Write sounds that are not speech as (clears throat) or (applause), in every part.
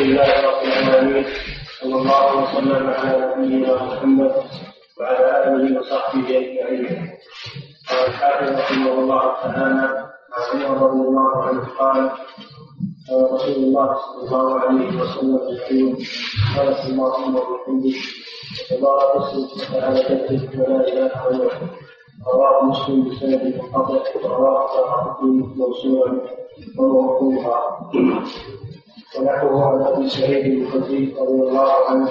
لله رب العالمين. صلى الله وسلم على نبينا محمد وعلى آله وصحبه أجمعين. قال الحافظ رحمه الله تعالى عن عمر رضي الله عنه قال قال رسول الله صلى الله عليه وسلم يقول سبحانك اللهم وبحمدك وتبارك اسمك وتعالى جدك ولا إله غيرك رواه مسلم بسند منقطع ورواه الدين موسوعا وموقوفا ونحوه عن ابي سعيد الخدري رضي الله عنه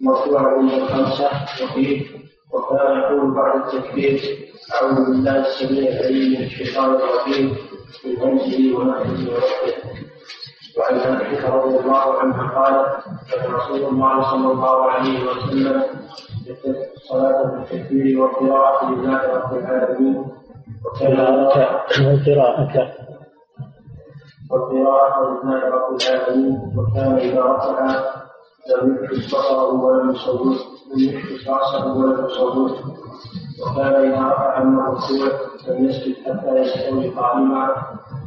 مرفوعا عند الخمسة وفيه وكان يقول بعد التكبير أعوذ بالله السميع العليم من الشيطان الرجيم من همزه ونفسه ونفسه وعن عائشة رضي الله عنها قالت كان رسول الله صلى الله عليه وسلم صلاة بالتكبير والقراءة لله رب العالمين والقراءة والقراءة والقراءة لله رب العالمين وكان إذا رفع لم يحدث بصره ولم يصور لم يحدث رأسه ولم يصور. وكان إذا رفع من الركوع لم يسجد حتى يستوي قائما.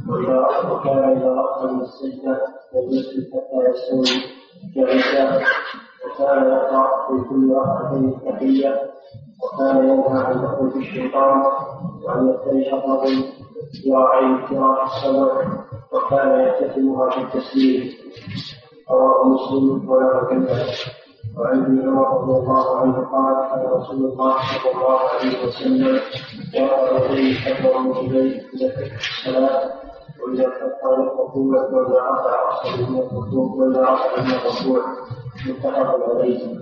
وإذا وكان إذا رفع من السجدة لم يسجد حتى يستوي جالسا وكان يقرأ في كل ركعتين التحية وكان ينهى عن تخويف الشيطان وأن يفترش الرجل ذراعي فراش السبع وكان يختتمها بالتسليم. رواه مسلم ولا كذب وعن ابن عمر رضي الله عنه قال كان رسول الله صلى الله عليه وسلم يرفع يديه حتى رجليه اذا الصلاة وإذا كفر الركوع واذا رفع من الركوع واذا رفع من الركوع متفق عليه.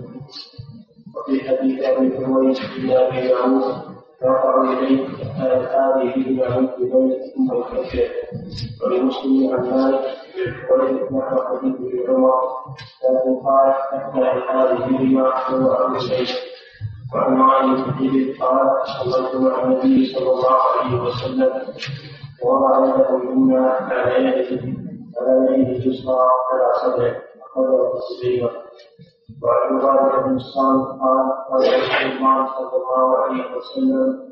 وفي حديث أبي حميد بن أبي داود يرفع يديه حتى يلقى بهما عن يديه ثم يكفر ولمسلم عن مالك ولم نحو حديث ابن عمر لكن قال حتى يلقى بهما هو ابو سعيد وعن معاذ بن قال صليت مع النبي صلى الله عليه وسلم ووضع يده اليمنى على يده على يده اليسرى على صدره أخرجه التسليم وعن عبادة بن الصامت قال قال رسول الله صلى الله عليه وسلم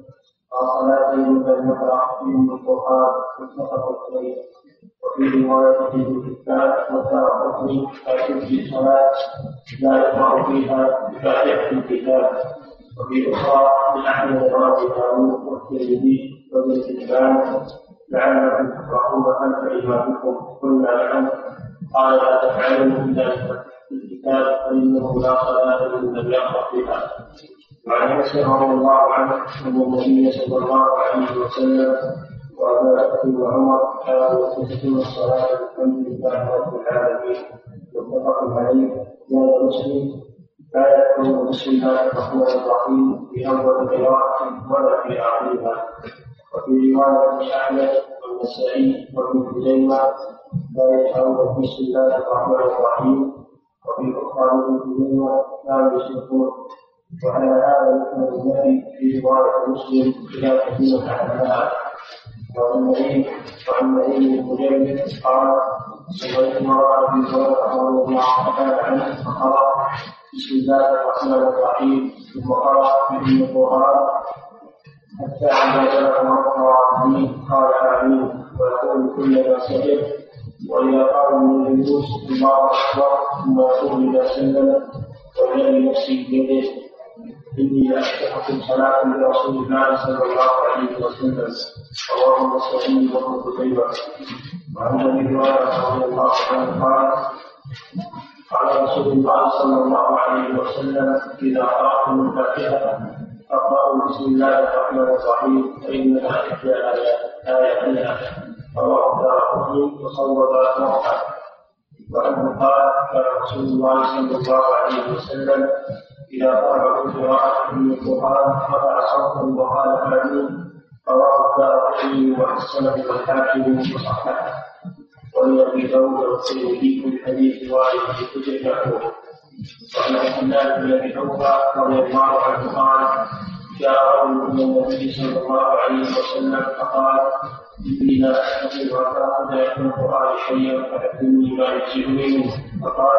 صلاتين بين نقرأ فيهم القرآن متفق عليه وفي رواية ابن حبان وكان حكمي في صلاة لا يقرأ فيها بفاتحة الكتاب وفي أخرى لأحمد وأبي داود والترمذي وابن حبان لعلكم تفرحون خلف إمامكم قلنا نعم قال لا تفعلوا إلا في الكتاب فإنه لا صلاة لمن لم يقرأ فيها. وعن انس رضي الله عنه ان النبي صلى الله عليه وسلم وابا بكر وعمر كانوا يفتتحون الصلاة بالحمد لله رب العالمين. متفق عليه. قال مسلم لا يكون الله الرحمن الرحيم في أول قراءة ولا في آخرها. وفي رواية احمد والنسائي وابن خزيمه لا يشعرون بسم الله الرحمن الرحيم. وفي أخرى ابن كانوا يشركون. وعلى هذا يحمل النبي في رواية مسلم إلى كثير حدثها وعن النبي وعن النبي بن قال سمعت مرة في هريرة رضي الله تعالى عنه فقرأ بسم الله الرحمن الرحيم. ثم قرأ به القرآن حتى إذا جاء مرة آمين قال آمين. ويقول كلما سجد. وإذا قال من الجلوس الله أكبر ثم يقول إذا سلم والذي نفسي بيده إني لأشتقكم صلاة لرسول الله صلى الله عليه وسلم. رواه مسلم وابن قتيبة. وعن أبي هريرة رضي الله عنه قال قال رسول الله صلى الله عليه وسلم إذا قرأتم الفاتحة فاقرأوا بسم الله الرحمن الرحيم. فإنها إحدى آياتها رواه الدارقطني وصوب موقع وعنه قال كان رسول الله صلى الله عليه وسلم إذا قرأ قراءة من القرآن رفع صوتا وقال آمين. رواه الدارقطني وحسنه والحاكم وصححه. ولأبي داود والترمذي من حديث وائل بن حجر وعن عبد الله بن أوفى رضي الله عنه قال جاء رجل إلى النبي صلى الله عليه وسلم فقال إني لا أستطيع أن آخذ من القرآن شيئا فأعلمني ما يجزئني منه فقال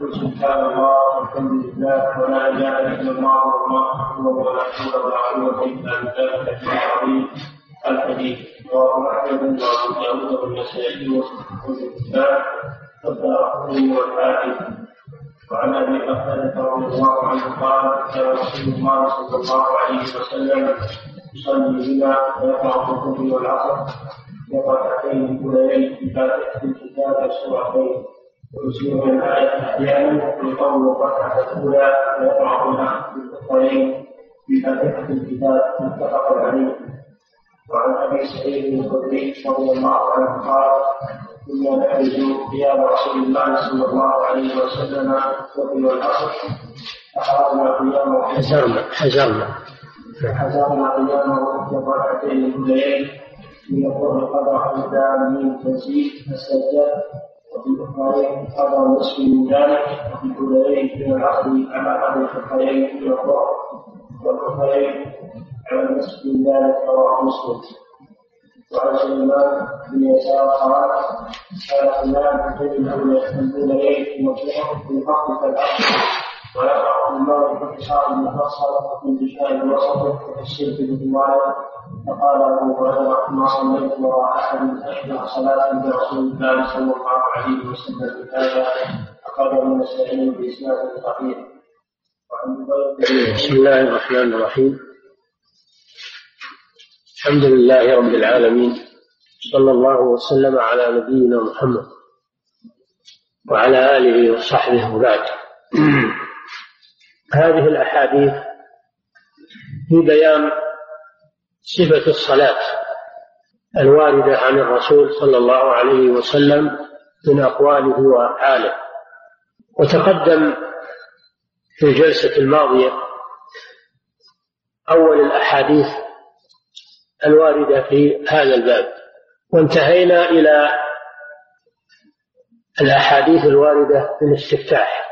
قل سبحان الله والحمد لله ولا إله إلا الله والله اكبر ولا حول ولا قوه إلا بالله العظيم الحديث. رواه أحمد وأبو داود والنسائي وابن حبان والدارقطني والحاكم. وعن أبي بكر رضي الله عنه قال كان رسول الله صلى الله عليه وسلم يصلي بنا ويقرأ في الظهر والعصر بركعتين الاوليين بفاتحه الكتاب والسورتين ويسير الآية أحيانا يقول الركعة الأولى ويقرأ بها في بفاتحة الكتاب متفق عليه. وعن أبي سعيد الخدري رضي الله عنه قال كنا نحرز ثياب رسول الله صلى الله عليه وسلم وفي العصر فحرزنا قيامه حزرنا حزرنا. حزرنا قيامه في الركعتين الاوليين من يقول قدر الدار من تنزيل السجاد وفي الأخرين قدر نصف من ذلك وفي الأولين من العصر على قدر الأخرين من الظهر والأخرين من ذلك رواه مسلم وعن سليمان بن يسار قال قال فلان تجد الأولين من الظهر في فقد العصر ويقع في المغرب باختصار مفصل وفي انتشاء الوسط وفي الشرك بالرواية فقال أبو هريرة ما صليت وراء أحد أشبه صلاة برسول الله صلى الله عليه وسلم بهذا أخرجه النسائي بإسناد صحيح بسم الله الرحمن الرحيم. الحمد لله رب العالمين صلى الله وسلم على نبينا محمد وعلى آله وصحبه وبعد. (clears throat) هذه الأحاديث في بيان صفة الصلاة الواردة عن الرسول صلى الله عليه وسلم من أقواله وأفعاله. وتقدم في الجلسة الماضية أول الأحاديث الواردة في هذا الباب. وانتهينا إلى الأحاديث الواردة في الاستفتاح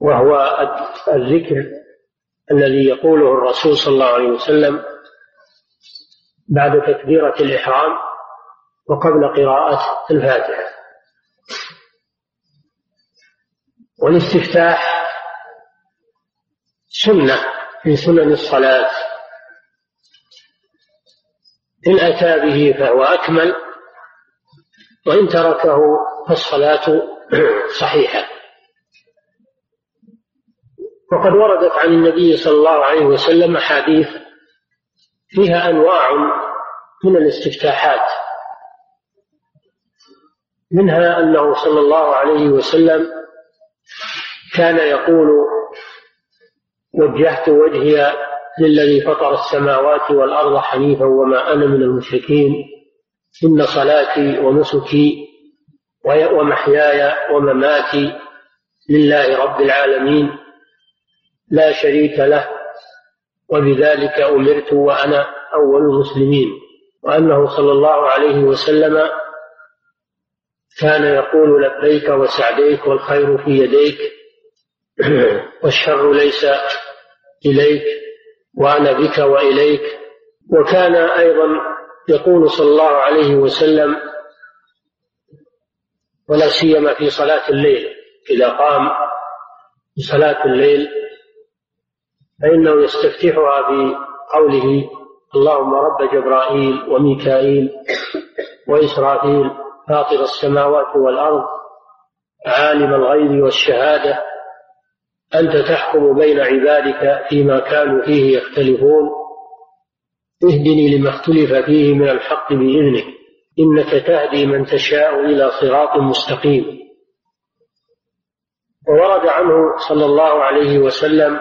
وهو الذكر الذي يقوله الرسول صلى الله عليه وسلم بعد تكبيرة الإحرام وقبل قراءة الفاتحة. والاستفتاح سنة في سنن الصلاة. إن أتى به فهو أكمل وإن تركه فالصلاة (clears throat) صحيحة. وقد وردت عن النبي صلى الله عليه وسلم أحاديث فيها أنواع من الاستفتاحات. منها أنه صلى الله عليه وسلم كان يقول وجهت وجهي للذي فطر السماوات والأرض حنيفا وما أنا من المشركين. إن صلاتي ونسكي ومحياي ومماتي لله رب العالمين. لا شريك له وبذلك أمرت وأنا أول المسلمين. وأنه صلى الله عليه وسلم كان يقول لبيك وسعديك والخير في يديك. والشر ليس إليك وأنا بك وإليك. وكان أيضا يقول صلى الله عليه وسلم ولا سيما في صلاة الليل إذا قام في صلاة الليل فإنه يستفتحها بقوله اللهم رب جبرائيل وميكائيل وإسرافيل فاطر السماوات والأرض عالم الغيب والشهادة أنت تحكم بين عبادك فيما كانوا فيه يختلفون. اهدني لما اختلف فيه من الحق بإذنك. إنك تهدي من تشاء إلى صراط مستقيم. وورد عنه صلى الله عليه وسلم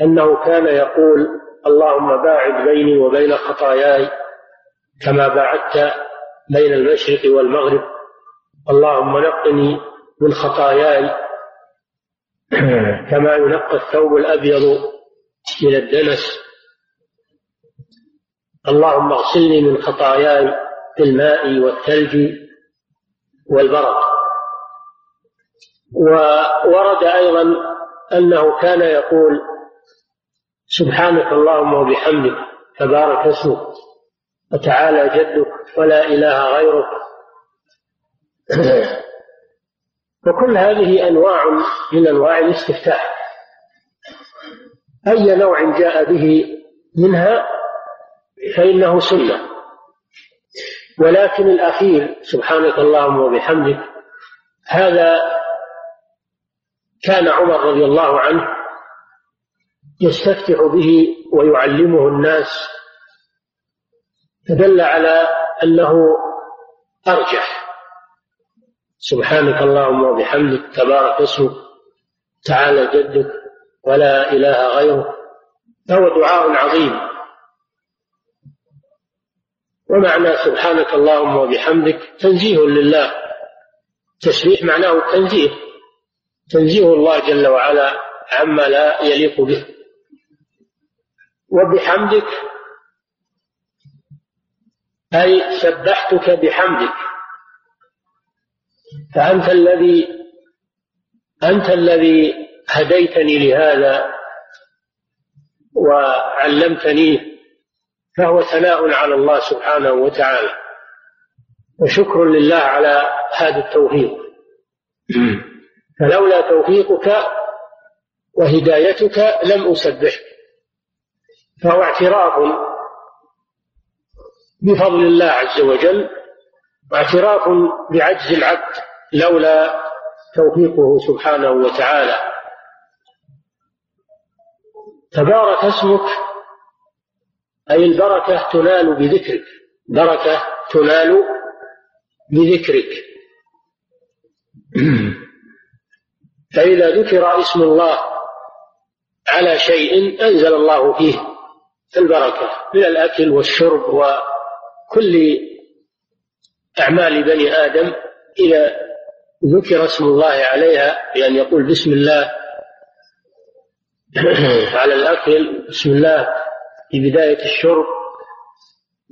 أنه كان يقول اللهم باعد بيني وبين خطاياي كما باعدت بين المشرق والمغرب. اللهم نقني من خطاياي (clears throat) كما ينقى الثوب الأبيض من الدنس. اللهم اغسلني من خطاياي بالماء والثلج والبرد وورد أيضا أنه كان يقول سبحانك اللهم وبحمدك تبارك اسمك وتعالى جدك ولا إله غيرك. (clears throat) وكل هذه أنواع من أنواع الاستفتاح. أي نوع جاء به منها فإنه سنة. ولكن الأخير سبحانك اللهم وبحمدك هذا كان عمر رضي الله عنه يستفتح به ويعلمه الناس فدل على أنه أرجح. سبحانك اللهم وبحمدك تبارك اسمك تعالى جدك ولا إله غيرك. فهو دعاء عظيم. ومعنى سبحانك اللهم وبحمدك تنزيه لله. تسبيح معناه تنزيه. تنزيه الله جل وعلا عما لا يليق به. وبحمدك أي سبحتك بحمدك. فأنت الذي أنت الذي هديتني لهذا وعلمتنيه فهو ثناء على الله سبحانه وتعالى. وشكر لله على هذا التوفيق. فلولا توفيقك وهدايتك لم أسبحك. فهو اعتراف بفضل الله عز وجل واعتراف بعجز العبد. لولا توفيقه سبحانه وتعالى. تبارك اسمك أي البركة تنال بذكرك. بركة تنال بذكرك. (clears throat) فإذا ذكر اسم الله على شيء أنزل الله فيه البركة من الأكل والشرب وكل أعمال بني آدم إذا ذكر اسم الله عليها بأن يقول بسم الله. (clears throat) على الأكل بسم الله في بداية الشرب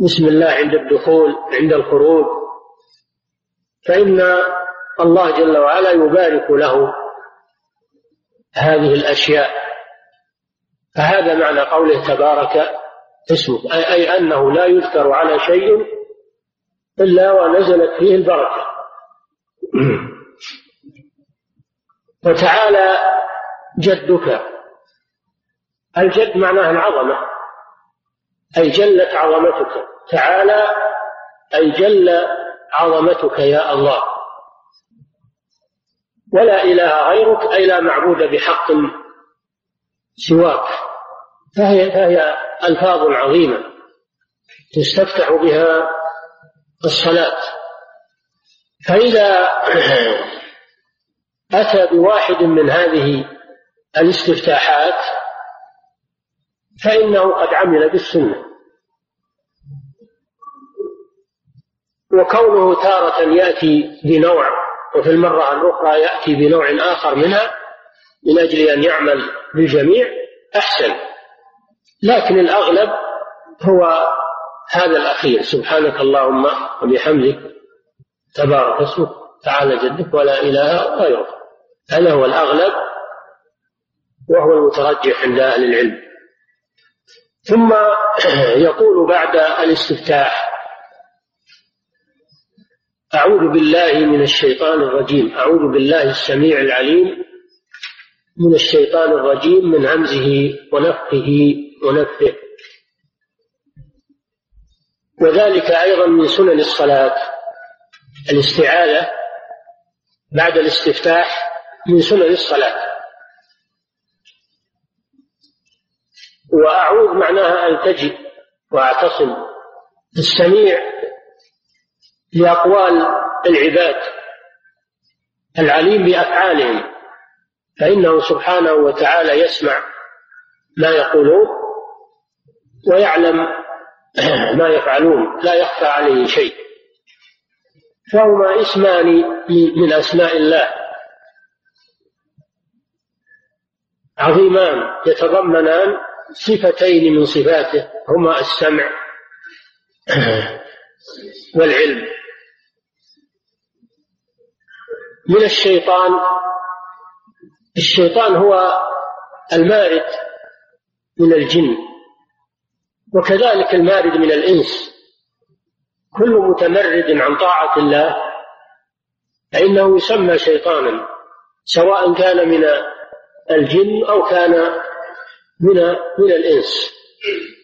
بسم الله عند الدخول عند الخروج. فإن الله جل وعلا يبارك له هذه الأشياء. فهذا معنى قوله تبارك اسمه أي أنه لا يذكر على شيء إلا ونزلت فيه البركة. (clears throat) وتعالى جدك. الجد معناه العظمة. أي جلت عظمتك. تعالى أي جل عظمتك يا الله. ولا إله غيرك أي لا معبود بحق سواك. فهي فهي ألفاظ عظيمة تستفتح بها الصلاة. فإذا (clears throat) أتى بواحد من هذه الاستفتاحات فإنه قد عمل بالسنة. وكونه تارة يأتي بنوع وفي المرة الأخرى يأتي بنوع آخر منها من أجل أن يعمل بالجميع أحسن. لكن الأغلب هو هذا الأخير. سبحانك اللهم وبحمدك تبارك اسمك تعالى جدك ولا إله غيرك هذا هو الأغلب وهو المترجح عند أهل العلم. ثم (clears throat) يقول بعد الاستفتاح أعوذ بالله من الشيطان الرجيم أعوذ بالله السميع العليم من الشيطان الرجيم من همزه ونفخه ونفثه وذلك أيضا من سنن الصلاة. الاستعاذة بعد الاستفتاح من سنن الصلاة. وأعوذ معناها ألتجئ وأعتصم. السميع لأقوال العباد العليم بأفعالهم فإنه سبحانه وتعالى يسمع ما يقولون ويعلم (clears throat) ما يفعلون لا يخفى عليه شيء. فهما اسمان من أسماء الله. عظيمان يتضمنان صفتين من صفاته هما السمع (clears throat) والعلم. من الشيطان الشيطان هو المارد من الجن وكذلك المارد من الإنس. كل متمرد عن طاعة الله فإنه يسمى شيطانا سواء كان من الجن أو كان من من الإنس.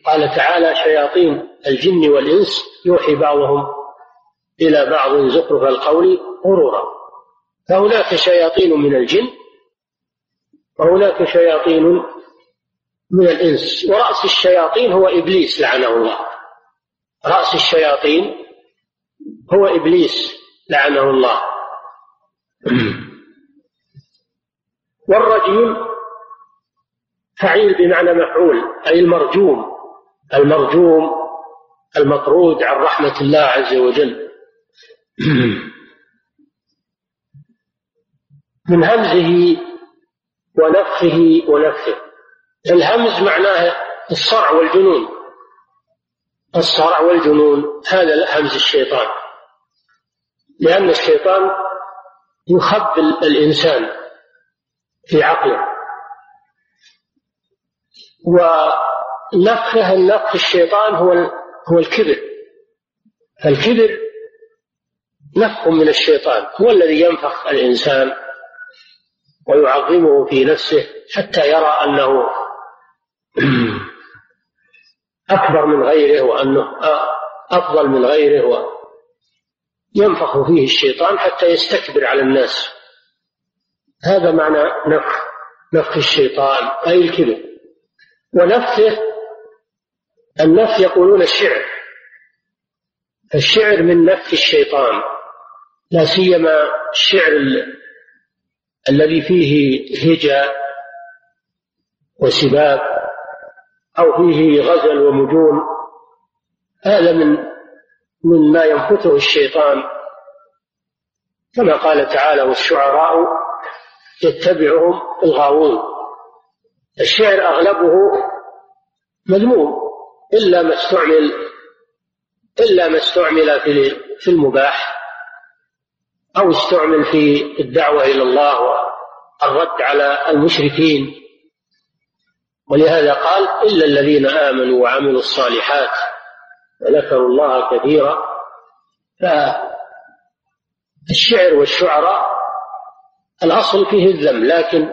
قال تعالى شياطين الجن والإنس يوحي بعضهم إلى بعض زخرف القول غرورا. فهناك شياطين من الجن وهناك شياطين من الإنس. ورأس الشياطين هو إبليس لعنه الله. رأس الشياطين هو إبليس لعنه الله. (clears throat) والرجيم فعيل بمعنى مفعول أي المرجوم المرجوم المطرود عن رحمة الله عز وجل. (clears throat) من همزه ونفخه ونفخه. الهمز معناه الصرع والجنون. الصرع والجنون هذا همز الشيطان. لأن الشيطان يخبل الإنسان. في عقله. ونفخه النفخ الشيطان هو هو الكبر الكبر نفخ من الشيطان هو الذي ينفخ الإنسان ويعظمه في نفسه حتى يرى أنه (clears throat) أكبر من غيره وأنه أفضل من غيره وينفخ فيه الشيطان حتى يستكبر على الناس. هذا معنى نفخ نفخ الشيطان أي الكبر ونفخه النفخ يقولون الشعر. الشعر من نفخ الشيطان لا سيما الشعر الذي فيه هجاء وسباب أو فيه غزل ومجون. هذا من مما ينفثه الشيطان. كما قال تعالى والشعراء يتبعهم الغاوون. الشعر أغلبه مذموم إلا ما استعمل إلا ما استعمل في في المباح أو استعمل في الدعوة إلى الله والرد على المشركين. ولهذا قال إلا الذين آمنوا وعملوا الصالحات وذكروا الله كثيرا فالشعر والشعراء الأصل فيه الذم لكن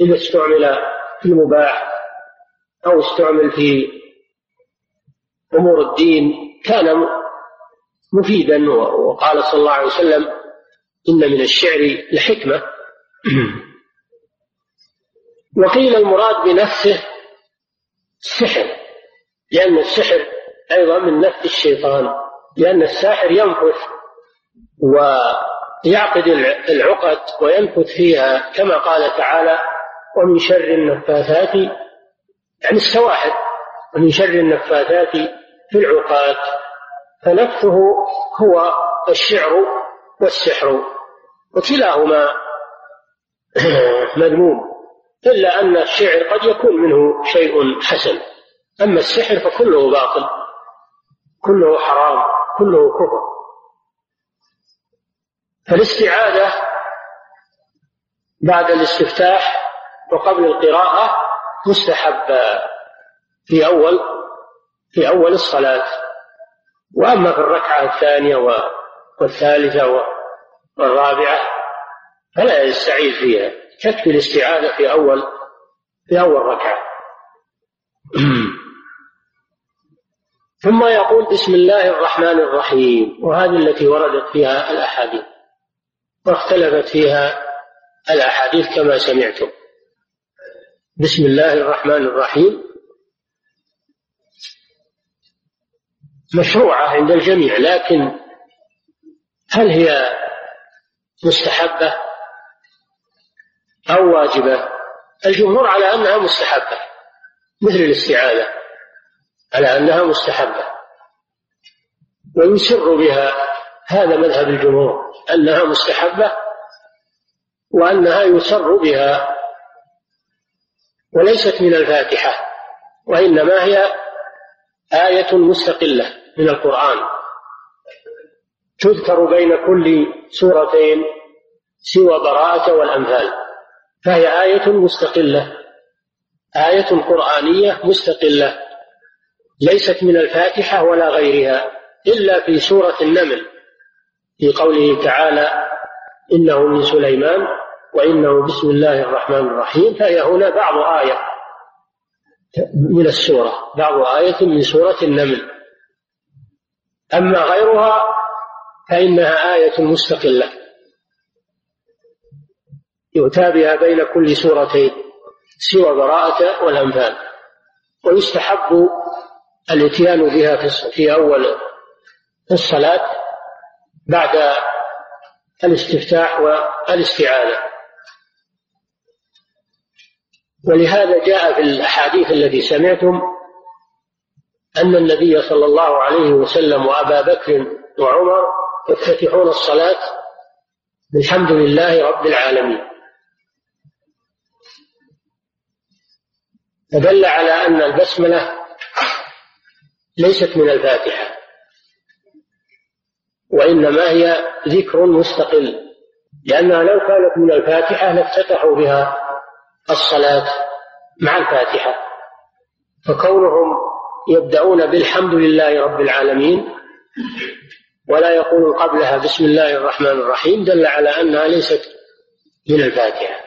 إذا استعمل في المباح أو استعمل في أمور الدين كان مفيدا وقال صلى الله عليه وسلم إن من الشعر لحكمة. (clears throat) وقيل المراد بنفسه السحر لأن السحر أيضا من نفس الشيطان لأن الساحر ينفث ويعقد العقد وينفث فيها كما قال تعالى ومن شر النفاثات يعني السواحل ومن شر النفاثات في العقاد فنفثه هو الشعر والسحر وكلاهما (clears throat) مذموم إلا أن الشعر قد يكون منه شيء حسن أما السحر فكله باطل كله حرام كله كفر. فالاستعاذة بعد الاستفتاح وقبل القراءة مستحب في أول في أول الصلاة. وأما في الركعة الثانية والثالثة والرابعة فلا يستعيذ فيها. تكفي الاستعاذة في أول في أول ركعة. (clears throat) ثم يقول بسم الله الرحمن الرحيم. وهذه التي وردت فيها الأحاديث. واختلفت فيها الأحاديث كما سمعتم. بسم الله الرحمن الرحيم. مشروعة عند الجميع لكن هل هي مستحبة أو واجبة؟ الجمهور على أنها مستحبة مثل الاستعاذة على أنها مستحبة. ويسر بها هذا مذهب الجمهور أنها مستحبة وأنها يسر بها وليست من الفاتحة وإنما هي آية مستقلة من القرآن. تذكر بين كل سورتين سوى براءة والأمثال فهي آية مستقلة آية قرآنية مستقلة ليست من الفاتحة ولا غيرها إلا في سورة النمل. في قوله تعالى إنه من سليمان وإنه بسم الله الرحمن الرحيم فهي هنا بعض آية من السورة بعض آية من سورة النمل. أما غيرها فإنها آية مستقلة. يؤتى بها بين كل سورتين سوى براءة والأنفال. ويستحب الإتيان بها في أول الصلاة بعد الاستفتاح والاستعانة ولهذا جاء في الأحاديث التي سمعتم أن النبي صلى الله عليه وسلم وأبا بكر وعمر يفتتحون الصلاة بالحمد لله رب العالمين. فدل على أن البسملة ليست من الفاتحة. وإنما هي ذكر مستقل لأنها لو كانت من الفاتحة لافتتحوا بها الصلاة مع الفاتحة. فكونهم يبدأون بالحمد لله رب العالمين ولا يقول قبلها بسم الله الرحمن الرحيم دل على أنها ليست من الفاتحة.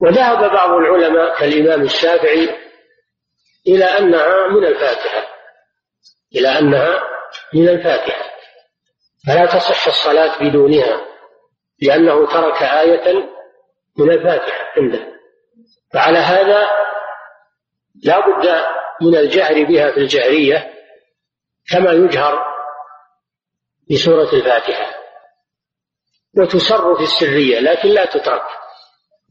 وذهب بعض العلماء كالإمام الشافعي إلى أنها من الفاتحة. إلى أنها من الفاتحة. فلا تصح الصلاة بدونها لأنه ترك آية من الفاتحة عنده. فعلى هذا لا بد من الجهر بها في الجهرية كما يجهر بسورة الفاتحة. وتسر في السرية لكن لا تترك.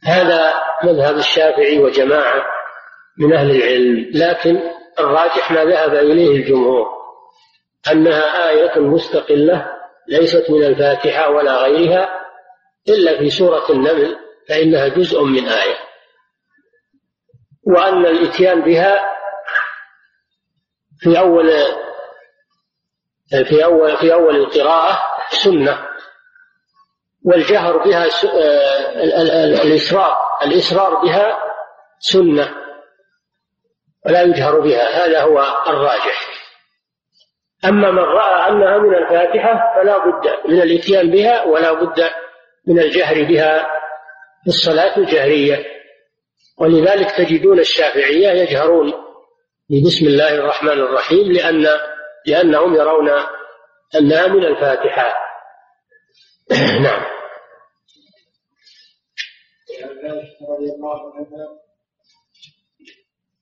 هذا مذهب الشافعي وجماعة من أهل العلم لكن الراجح ما ذهب إليه الجمهور أنها آية مستقلة ليست من الفاتحة ولا غيرها إلا في سورة النمل فإنها جزء من آية. وأن الإتيان بها في أول في أول في أول القراءة سنة والجهر بها الإسرار الإسرار بها سنة. ولا يجهر بها. هذا هو الراجح. أما من رأى أنها من الفاتحة فلا بد من الإتيان بها ولا بد من الجهر بها في الصلاة الجهرية. ولذلك تجدون الشافعية يجهرون بسم الله الرحمن الرحيم لأن لأنهم يرون أنها من الفاتحة. (clears throat) نعم. رضي الله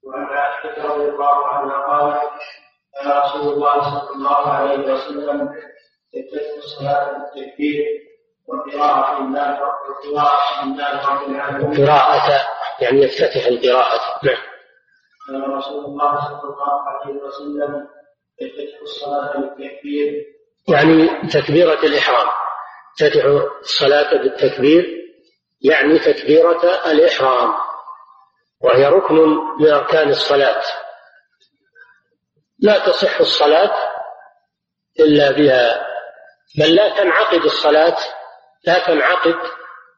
وعن عائشة رضي الله عنها قالت كان رسول الله صلى الله عليه وسلم يفتتح الصلاة بالتكبير وقراءة الله وقراءة الله رب العالمين. قراءة يعني يفتتح القراءة. نعم. كان رسول الله صلى الله عليه وسلم يفتتح الصلاة بالتكبير يعني تكبيرة الإحرام. يفتتح الصلاة بالتكبير يعني تكبيرة الإحرام. وهي ركن من أركان الصلاة. لا تصح الصلاة إلا بها بل لا تنعقد الصلاة لا تنعقد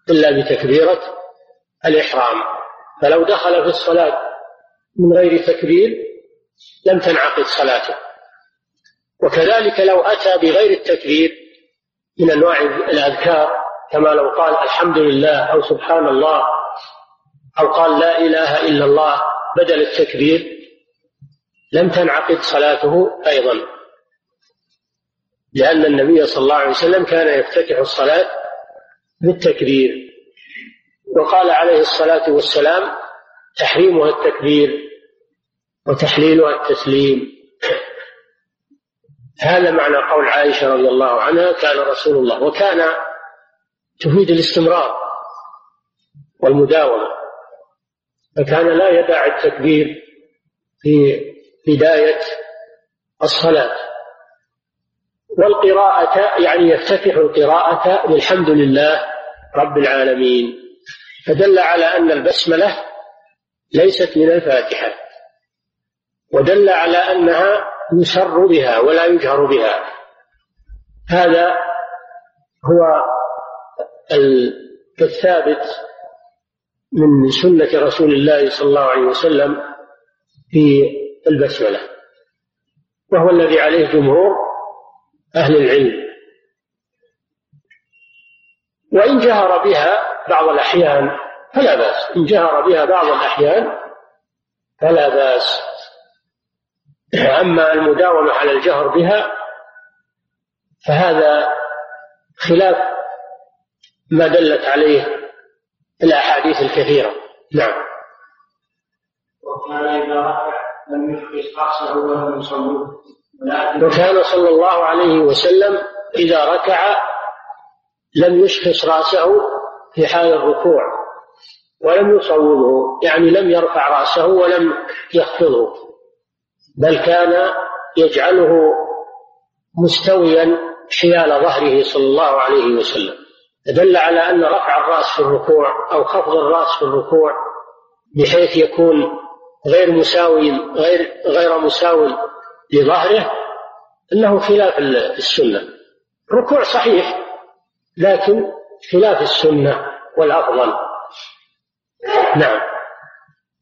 إلا بتكبيرة الإحرام. فلو دخل في الصلاة من غير تكبير لم تنعقد صلاته. وكذلك لو أتى بغير التكبير من أنواع الأذكار كما لو قال الحمد لله أو سبحان الله أو قال لا إله إلا الله بدل التكبير لم تنعقد صلاته أيضا. لأن النبي صلى الله عليه وسلم كان يفتتح الصلاة بالتكبير. وقال عليه الصلاة والسلام تحريمها التكبير وتحليلها التسليم. هذا معنى قول عائشة رضي الله عنها كان رسول الله وكان تفيد الاستمرار والمداومة. فكان لا يدع التكبير في بداية الصلاة. والقراءة يعني يفتتح القراءة بالحمد لله رب العالمين. فدل على أن البسملة ليست من الفاتحة ودل على أنها يسر بها ولا يجهر بها. هذا هو الثابت من سنة رسول الله صلى الله عليه وسلم في البسملة وهو الذي عليه جمهور أهل العلم. وإن جهر بها بعض الأحيان فلا بأس إن جهر بها بعض الأحيان فلا بأس. أما المداومة على الجهر بها فهذا خلاف ما دلت عليه الأحاديث الكثيرة. نعم. وكان إذا رفع لم يخرج رأسه ولم يصوره وكان صلى الله عليه وسلم إذا ركع لم يشخص رأسه في حال الركوع ولم يصوبه يعني لم يرفع رأسه ولم يخفضه بل كان يجعله مستويا حيال ظهره صلى الله عليه وسلم. دل على أن رفع الرأس في الركوع أو خفض الرأس في الركوع بحيث يكون غير مساوي غير غير مساو لظهره إنه خلاف السنة. الركوع صحيح لكن خلاف السنة والأفضل. نعم.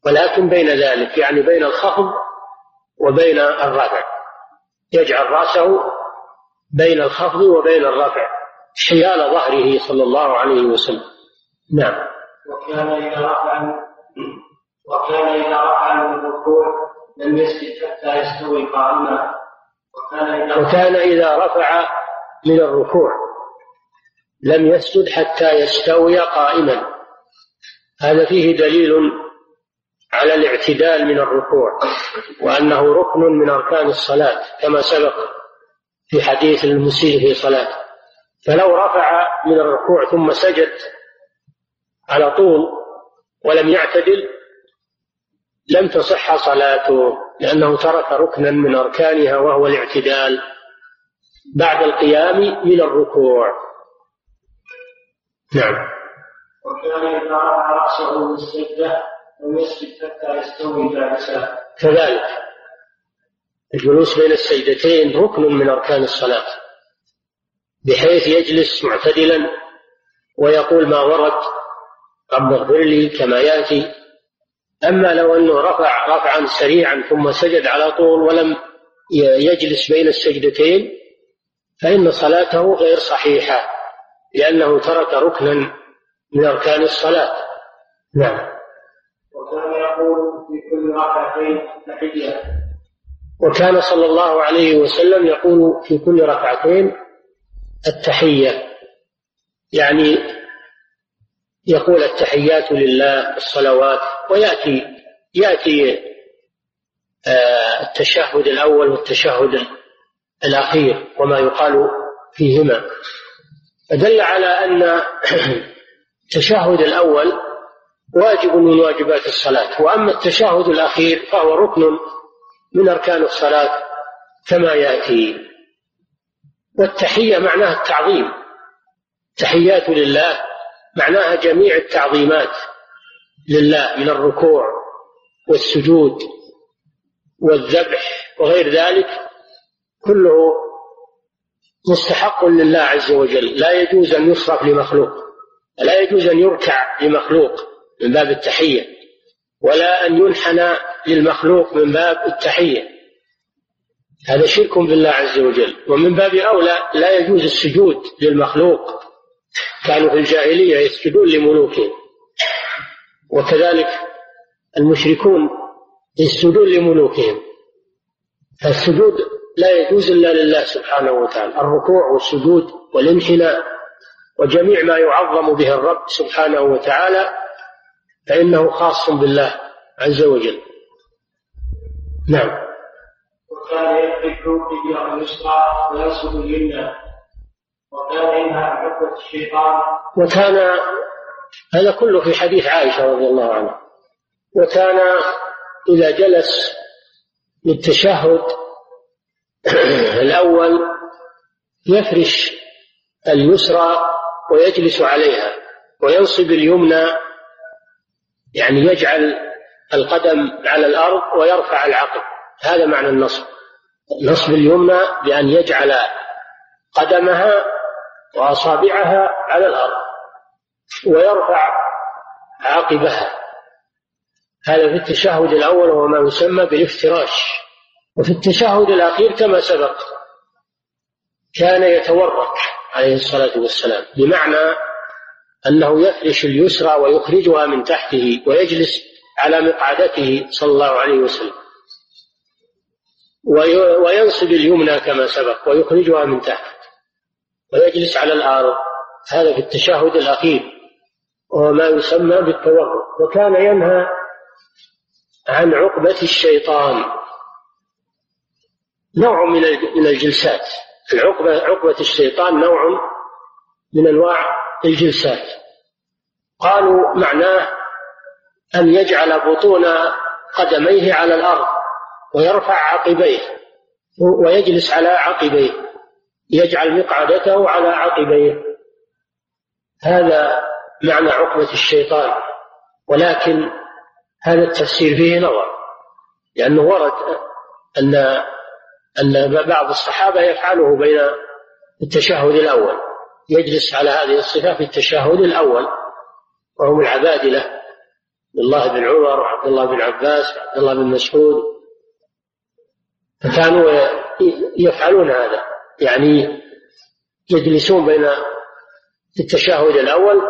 ولكن بين ذلك يعني بين الخفض وبين الرفع. يجعل رأسه بين الخفض وبين الرفع. حيال ظهره صلى الله عليه وسلم. نعم. وكان إذا رفع وكان إذا رفع من الركوع لم يسجد حتى يستوي قائما وكان إذا, وكان إذا رفع من الركوع لم يسجد حتى يستوي قائما. هذا فيه دليل على الاعتدال من الركوع وأنه ركن من أركان الصلاة كما سبق في حديث المسيء في صلاته. فلو رفع من الركوع ثم سجد على طول ولم يعتدل لم تصح صلاته لأنه ترك ركنا من أركانها وهو الاعتدال بعد القيام من الركوع. نعم. وكان إذا رفع رأسه من السجدة لم يسجد حتى يستوي جالسا. كذلك الجلوس بين السجدتين ركن من أركان الصلاة. بحيث يجلس معتدلا ويقول ما ورد رب اغفر لي كما يأتي. أما لو أنه رفع رفعا سريعا ثم سجد على طول ولم يجلس بين السجدتين فإن صلاته غير صحيحة لأنه ترك ركنا من أركان الصلاة. نعم. وكان يقول في كل ركعتين تحية. وكان صلى الله عليه وسلم يقول في كل ركعتين التحية. يعني يقول التحيات لله الصلوات ويأتي يأتي آه، التشهد الأول والتشهد الأخير وما يقال فيهما. فدل على أن (clears throat) التشهد الأول واجب من واجبات الصلاة وأما التشهد الأخير فهو ركن من أركان الصلاة كما يأتي. والتحية معناها التعظيم. تحيات لله معناها جميع التعظيمات لله من الركوع والسجود والذبح وغير ذلك كله مستحق لله عز وجل. لا يجوز أن يصرف لمخلوق لا يجوز أن يركع لمخلوق من باب التحية ولا أن ينحنى للمخلوق من باب التحية. هذا شرك بالله عز وجل. ومن باب أولى لا يجوز السجود للمخلوق. كانوا في الجاهلية يسجدون لملوكهم وكذلك المشركون يسجدون لملوكهم فالسجود لا يجوز إلا لله سبحانه وتعالى. الركوع والسجود والانحناء وجميع ما يعظم به الرب سبحانه وتعالى فإنه خاص بالله عز وجل. نعم. وكان يحرك رجله اليسرى وينصب اليمنى وكان ينهى عن الشيطان. وكان هذا كله في حديث عائشة رضي الله عنها. وكان إذا جلس للتشهد (clears throat) الأول يفرش اليسرى ويجلس عليها وينصب اليمنى يعني يجعل القدم على الأرض ويرفع العقل هذا معنى النصب. نصب اليمنى بأن يجعل قدمها وأصابعها على الأرض ويرفع عقبها هذا في التشهد الأول وهو ما يسمى بالافتراش. وفي التشهد الأخير كما سبق كان يتورك عليه الصلاة والسلام بمعنى أنه يفرش اليسرى ويخرجها من تحته ويجلس على مقعدته صلى الله عليه وسلم. وينصب اليمنى كما سبق ويخرجها من تحت ويجلس على الأرض. هذا في التشهد الأخير وهو ما يسمى بالتورط. وكان ينهى عن عقبة الشيطان. نوع من من الجلسات. العقبة عقبة الشيطان نوع من أنواع الجلسات. قالوا معناه أن يجعل بطون قدميه على الأرض. ويرفع عقبيه ويجلس على عقبيه يجعل مقعدته على عقبيه. هذا معنى عقبة الشيطان. ولكن هذا التفسير فيه نظر لأنه ورد أن أن بعض الصحابة يفعله بين التشهد الأول يجلس على هذه الصفة في التشهد الأول وهم العبادلة عبد الله بن عمر وعبد الله بن عباس وعبد الله بن مسعود. فكانوا يفعلون هذا. يعني يجلسون بين التشهد الأول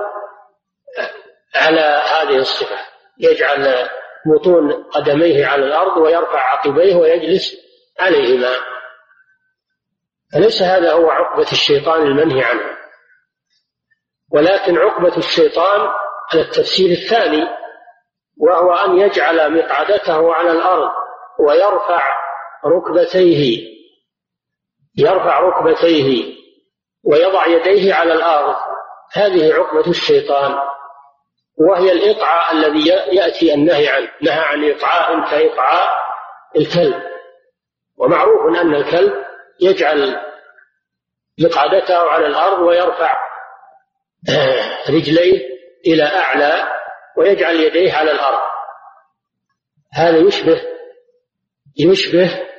على هذه الصفة. يجعل بطون قدميه على الأرض ويرفع عقبيه ويجلس عليهما. فليس هذا هو عقبة الشيطان المنهي عنه؟ ولكن عقبة الشيطان على التفسير الثاني وهو أن يجعل مقعدته على الأرض ويرفع ركبتيه يرفع ركبتيه ويضع يديه على الأرض. هذه عقبة الشيطان وهي الإطعاء الذي يأتي النهي عنه نهى عن إطعاء كإطعاء الكلب. ومعروف أن الكلب يجعل مقعدته على الأرض ويرفع (clears throat) رجليه إلى أعلى ويجعل يديه على الأرض. هذا يشبه يشبه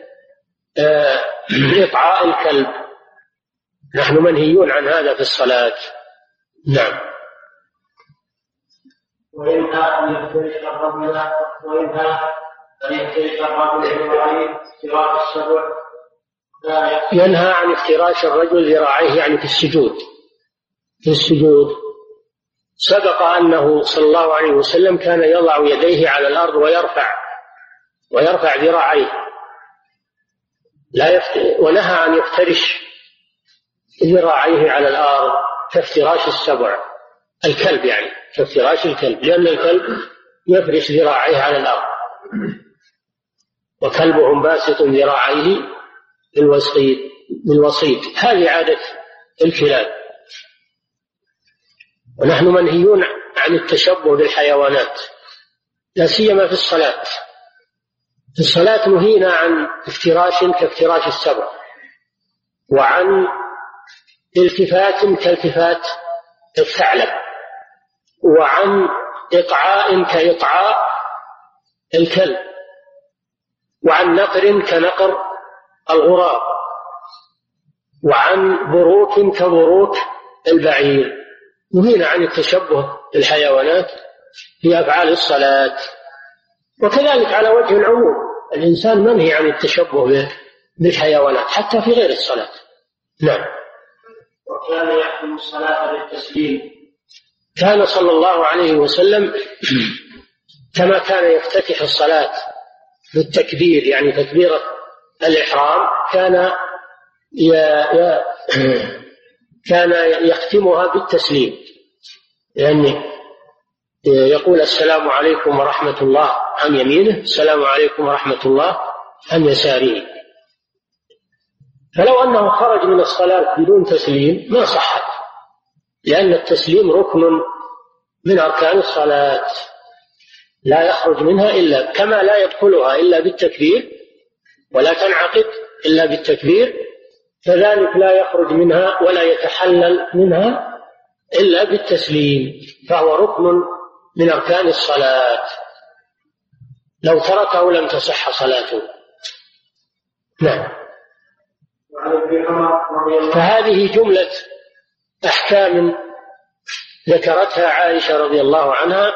إطعاء الكلب. نحن منهيون عن هذا في الصلاة. نعم. وينهى أن الرجل أن الرجل ذراعيه افتراش السبع ينهى عن افتراش الرجل ذراعيه يعني في السجود. في السجود. سبق أنه صلى الله عليه وسلم كان يضع يديه على الأرض ويرفع ويرفع ذراعيه. لا. ونهى أن يفترش ذراعيه على الأرض كافتراش السبع الكلب يعني كافتراش الكلب لأن الكلب يفرش ذراعيه على الأرض وكلبهم باسط ذراعيه بالوسيط بالوسيط. هذه عادة الكلاب. ونحن منهيون عن التشبه بالحيوانات لا سيما في الصلاة. في الصلاة نهينا عن افتراش كافتراش السبع وعن التفات كالتفات الثعلب وعن إطعاء كإطعاء الكلب وعن نقر كنقر الغراب وعن بروك كبروك البعير. نهينا عن التشبه بالحيوانات في أفعال الصلاة. وكذلك على وجه العموم الإنسان منهي عن التشبه بالحيوانات حتى في غير الصلاة. نعم. وكان يحكم الصلاة بالتسليم. كان صلى الله عليه وسلم كما كان يفتتح الصلاة بالتكبير يعني تكبيرة الإحرام كان. كان يختمها بالتسليم. يعني يقول السلام عليكم ورحمة الله. عن يمينه؟ السلام عليكم ورحمة الله. عن يساره فلو أنه خرج من الصلاة بدون تسليم ما صحت. لأن التسليم ركن من أركان الصلاة. لا يخرج منها إلا كما لا يدخلها إلا بالتكبير ولا تنعقد إلا بالتكبير. كذلك لا يخرج منها ولا يتحلل منها إلا بالتسليم. فهو ركن من أركان الصلاة. لو تركه لم تصح صلاته. نعم. فهذه جملة أحكام ذكرتها عائشة رضي الله عنها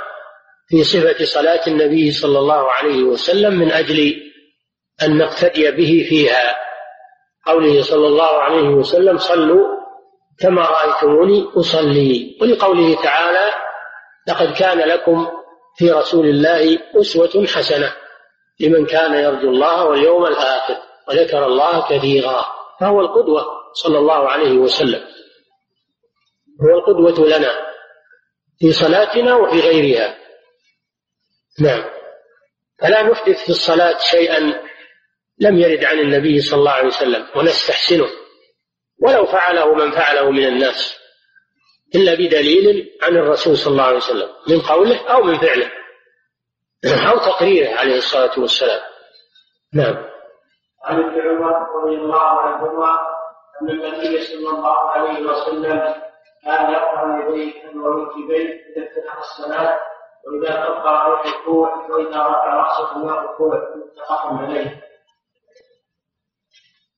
في صفة صلاة النبي صلى الله عليه وسلم من أجل أن نقتدي به فيها. قوله صلى الله عليه وسلم صلوا كما رأيتموني أصلي. ولقوله تعالى لقد كان لكم في رسول الله أسوة حسنة لمن كان يرجو الله واليوم الآخر وذكر الله كثيرا. فهو القدوة صلى الله عليه وسلم. هو القدوة لنا في صلاتنا وفي غيرها. نعم. فلا نحدث في الصلاة شيئا لم يرد عن النبي صلى الله عليه وسلم ونستحسنه. ولو فعله من فعله من الناس. إلا بدليل عن الرسول صلى الله عليه وسلم من قوله أو من فعله أو تقريره عليه الصلاة والسلام. نعم. عن ابن عمر رضي الله عنهما أن النبي صلى الله عليه وسلم كان يرفع يديه ومنكبيه إذا افتتح الصلاة وإذا كبر الركوع وإذا رفع رأسه من الركوع متفق عليه.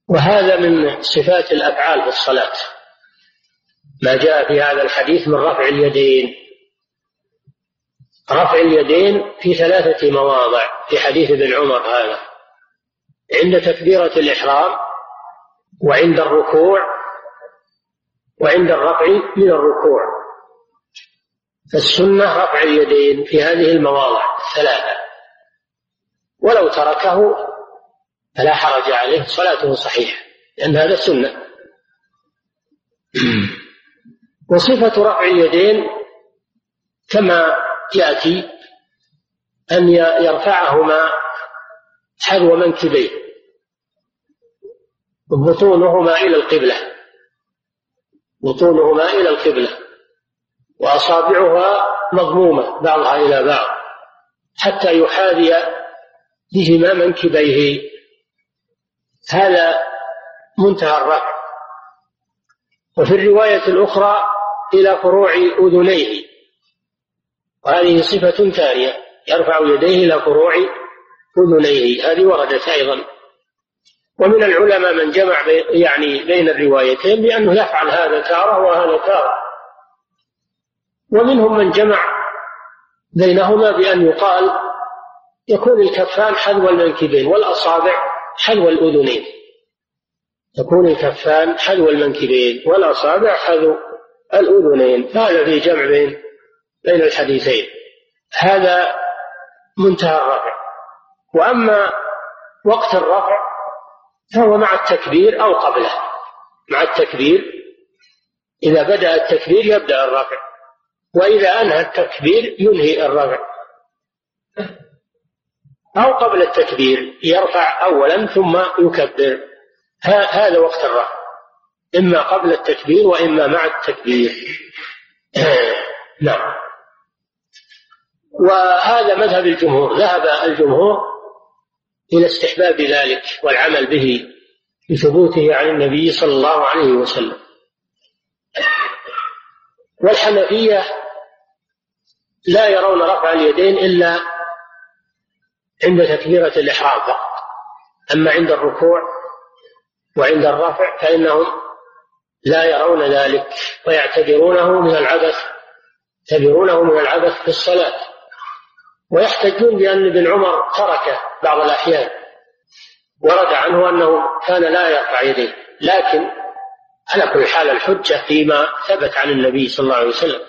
وهذا من صفات الأفعال في الصلاة. ما جاء في هذا الحديث من رفع اليدين. رفع اليدين في ثلاثة مواضع في حديث ابن عمر هذا. عند تكبيرة الإحرام وعند الركوع وعند الرفع من الركوع. فالسنة رفع اليدين في هذه المواضع الثلاثة. ولو تركه فلا حرج عليه صلاته صحيحة لأن هذا سنة. وصفة رفع اليدين كما يأتي أن يرفعهما حذو منكبيه بطونهما إلى القبلة بطونهما إلى القبلة وأصابعها مضمومة بعضها إلى بعض حتى يحاذي بهما منكبيه. هذا منتهى الرفع. وفي الرواية الأخرى إلى فروع أذنيه. وهذه صفة ثانية يرفع يديه إلى فروع أذنيه. هذه وردت أيضا. ومن العلماء من جمع يعني بين الروايتين بأنه يفعل هذا تارة وهذا تارة. ومنهم من جمع بينهما بأن يقال يكون الكفان حذو المنكبين والأصابع حذو الأذنين. يكون الكفان حذو المنكبين والأصابع حذو الأذنين هذا في جمع بين بين الحديثين. هذا منتهى الرفع. وأما وقت الرفع فهو مع التكبير أو قبله. مع التكبير إذا بدأ التكبير يبدأ الرفع. وإذا أنهى التكبير ينهي الرفع. أو قبل التكبير يرفع أولا ثم يكبر. هذا وقت الرفع. إما قبل التكبير وإما مع التكبير. (clears throat) نعم. وهذا مذهب الجمهور. ذهب الجمهور إلى استحباب ذلك والعمل به بثبوته عن النبي صلى الله عليه وسلم. والحنفية لا يرون رفع اليدين إلا عند تكبيرة الإحرام فقط. أما عند الركوع وعند الرفع فإنهم لا يرون ذلك ويعتبرونه من العبث يعتبرونه من العبث في الصلاة. ويحتجون بأن ابن عمر تركه بعض الأحيان ورد عنه أنه كان لا يرفع يديه. لكن على كل حال الحجة فيما ثبت عن النبي صلى الله عليه وسلم.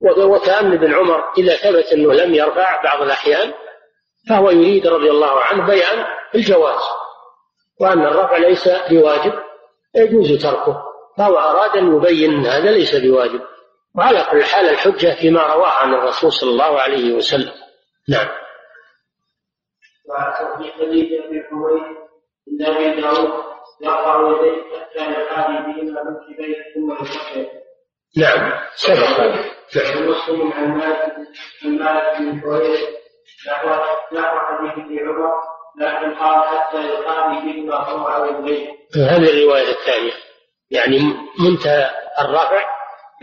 وكأن ابن عمر إذا ثبت أنه لم يرفع بعض الأحيان فهو يريد رضي الله عنه بيان الجواز وأن الرفع ليس بواجب. يجوز تركه. فهو أراد أن يبين أن هذا ليس بواجب. وعلى كل حال الحجة فيما رواه عن الرسول صلى الله عليه وسلم. نعم. وفي حديث أبي حميد إن أبي داود يرفع يديه حتى يحاذي بهما ثم نعم. سبق. نعم ومسلم عن مالك عن مالك بن حويرث نحو حديث ابن عمر لكن قال حتى يحاذي بهما هو على البيت هذه الرواية الثانية يعني منتهى الرفع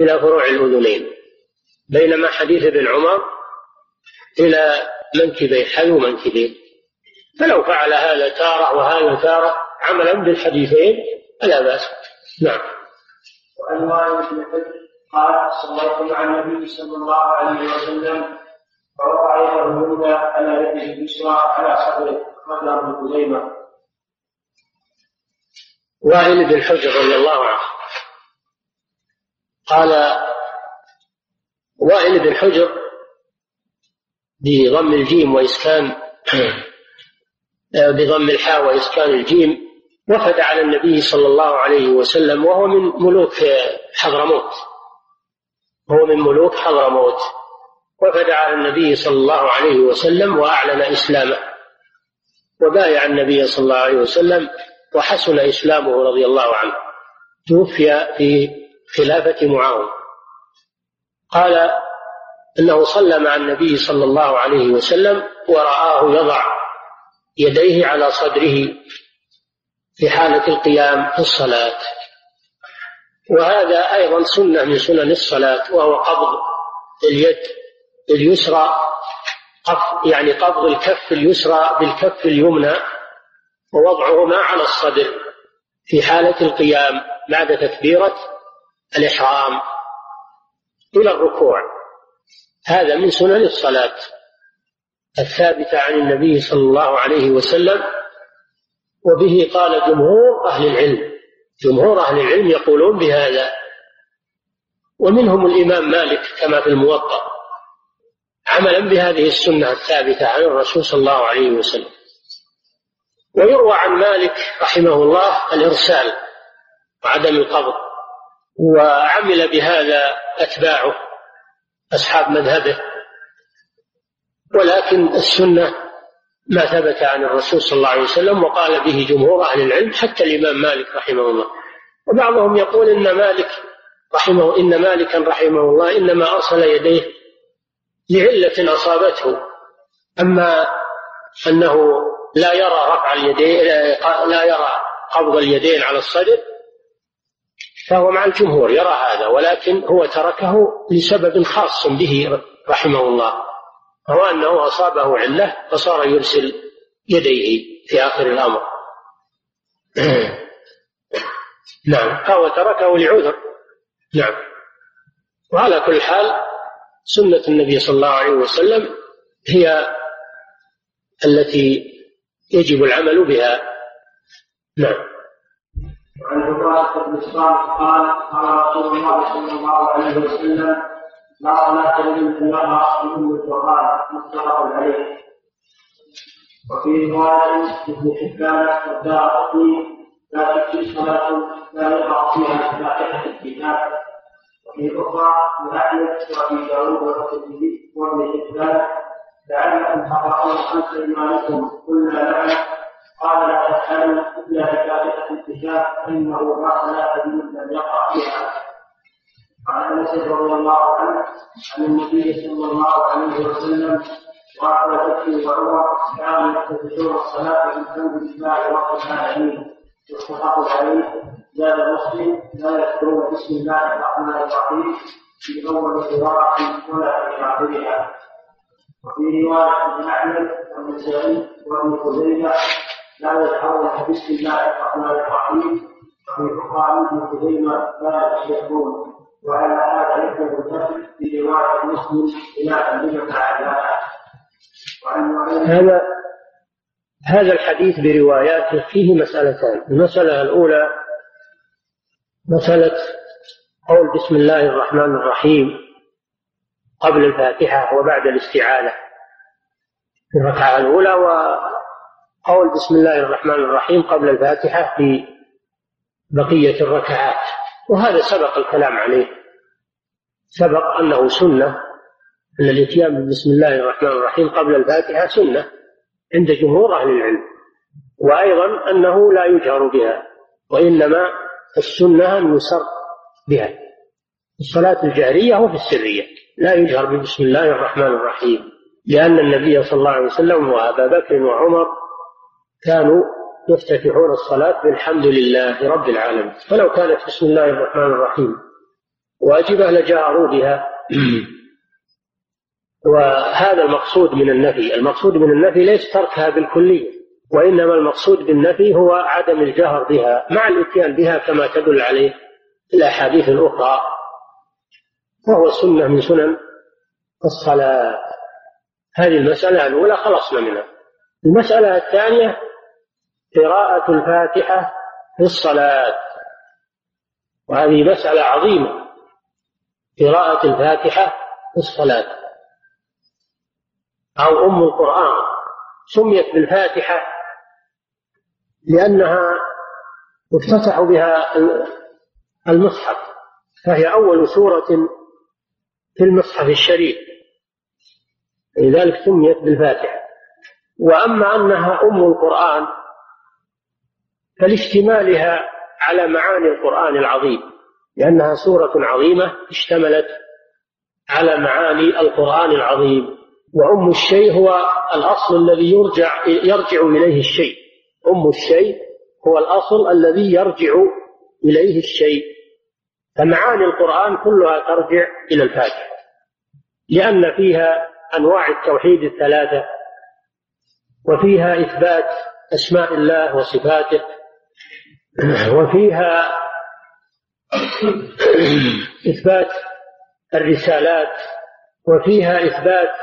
إلى فروع الأذنين بينما حديث ابن عمر إلى منكبيه حذو منكبيه. فلو فعل هذا تارة وهذا تارة عملا بالحديثين فلا بأس. نعم. حجر قال صليت مع النبي صلى الله عليه وسلم فوضع يده اليمنى على يده اليسرى على صدره. أخرجه ابن خزيمة وائل بن حجر رضي الله عنه. قال وائل بن حجر بضم الجيم وإسكان (clears throat) بضم الحاء وإسكان الجيم وفد على النبي صلى الله عليه وسلم وهو من ملوك حضرموت. هو من ملوك حضرموت. وفد على النبي صلى الله عليه وسلم وأعلن إسلامه. وبايع النبي صلى الله عليه وسلم وحسن إسلامه رضي الله عنه. توفي في خلافة معاوية. قال أنه صلى مع النبي صلى الله عليه وسلم ورآه يضع يديه على صدره في حالة القيام في الصلاة. وهذا أيضا سنة من سنن الصلاة وهو قبض اليد اليسرى يعني قبض الكف اليسرى بالكف اليمنى ووضعهما على الصدر في حالة القيام بعد تكبيرة الإحرام إلى الركوع. هذا من سنن الصلاة الثابتة عن النبي صلى الله عليه وسلم وبه قال جمهور أهل العلم. جمهور أهل العلم يقولون بهذا. ومنهم الإمام مالك كما في الموطأ. عملا بهذه السنة الثابتة عن الرسول صلى الله عليه وسلم. ويروى عن مالك رحمه الله الإرسال وعدم القبض وعمل بهذا أتباعه أصحاب مذهبه. ولكن السنة ما ثبت عن الرسول صلى الله عليه وسلم وقال به جمهور أهل العلم حتى الإمام مالك رحمه الله. وبعضهم يقول إن مالك رحمه إن مالكا رحمه الله إنما أرسل يديه لعلة أصابته. أما أنه لا يرى رفع اليدين لا يرى قبض اليدين على الصدر فهو مع الجمهور يرى هذا ولكن هو تركه لسبب خاص به رحمه الله وهو أنه أصابه علة فصار يرسل يديه في آخر الأمر. (clears throat) نعم. فهو تركه لعذر. نعم. وعلى كل حال سنة النبي صلى الله عليه وسلم هي التي يجب العمل بها. نعم. وعن عبادة بن الصالح قال قال رسول الله صلى الله عليه وسلم لا صلاة لمن تلاها بأم القرآن متفق عليه. وفي رواية ابن حبان والدار لا تكفي صلاة لا يقع فيها فاتحة الكتاب. وفي أخرى لعلكم تقرؤون خمس إيمانكم قلنا نعم قال لا تسألوا إلا بفاتحة الكتاب فإنه لا لم يقرأ فيها وعن أنس رضي الله عنه عن النبي صلى الله عليه وسلم وعلى بكر وعمر كانوا يفتتحون الصلاة بالحمد لله رب العالمين متفق عليه زاد مسلم لا يذكرون بسم الله الرحمن الرحيم. في أول قراءة ولا في آخرها. وفي رواية ابن أحمد والنسائي وابن خزيمة لا يدعون بسم الله الرحمن الرحيم. وفي أخرى ابن خزيمة لا يشركون وعلى هذا يكتب النفي في رواية مسلم إلى أن هذا هذا الحديث برواياته فيه مسألتان. المسألة الأولى مسألة قول بسم الله الرحمن الرحيم قبل الفاتحة وبعد الاستعاذة في الركعة الأولى وقول بسم الله الرحمن الرحيم قبل الفاتحة في بقية الركعات. وهذا سبق الكلام عليه. سبق أنه سنة أن الإتيان بسم الله الرحمن الرحيم قبل الفاتحة سنة. عند جمهور أهل العلم وأيضا أنه لا يجهر بها وإنما السنة أن يسر بها. الصلاة الجهرية وفي السرية لا يجهر ببسم الله الرحمن الرحيم لأن النبي صلى الله عليه وسلم وأبا بكر وعمر كانوا يفتتحون الصلاة بالحمد لله رب العالمين فلو كانت بسم الله الرحمن الرحيم. واجبة لجهروا بها. وهذا المقصود من النفي. المقصود من النفي ليس تركها بالكلية وإنما المقصود بالنفي هو عدم الجهر بها مع الإتيان بها كما تدل عليه الأحاديث الأخرى. وهو سنة من سنن الصلاة. هذه المسألة الأولى خلصنا منها. المسألة الثانية قراءة الفاتحة في الصلاة. وهذه مسألة عظيمة. قراءة الفاتحة في الصلاة. أو أم القرآن سميت بالفاتحة لأنها افتتحوا بها المصحف فهي أول سورة في المصحف الشريف لذلك سميت بالفاتحة. وأما أنها أم القرآن فلاشتمالها على معاني القرآن العظيم لأنها سورة عظيمة اشتملت على معاني القرآن العظيم. وأم الشيء هو الأصل الذي يرجع يرجع إليه الشيء. أم الشيء هو الأصل الذي يرجع إليه الشيء. فمعاني القرآن كلها ترجع إلى الفاتحة. لأن فيها أنواع التوحيد الثلاثة وفيها إثبات أسماء الله وصفاته وفيها إثبات الرسالات وفيها إثبات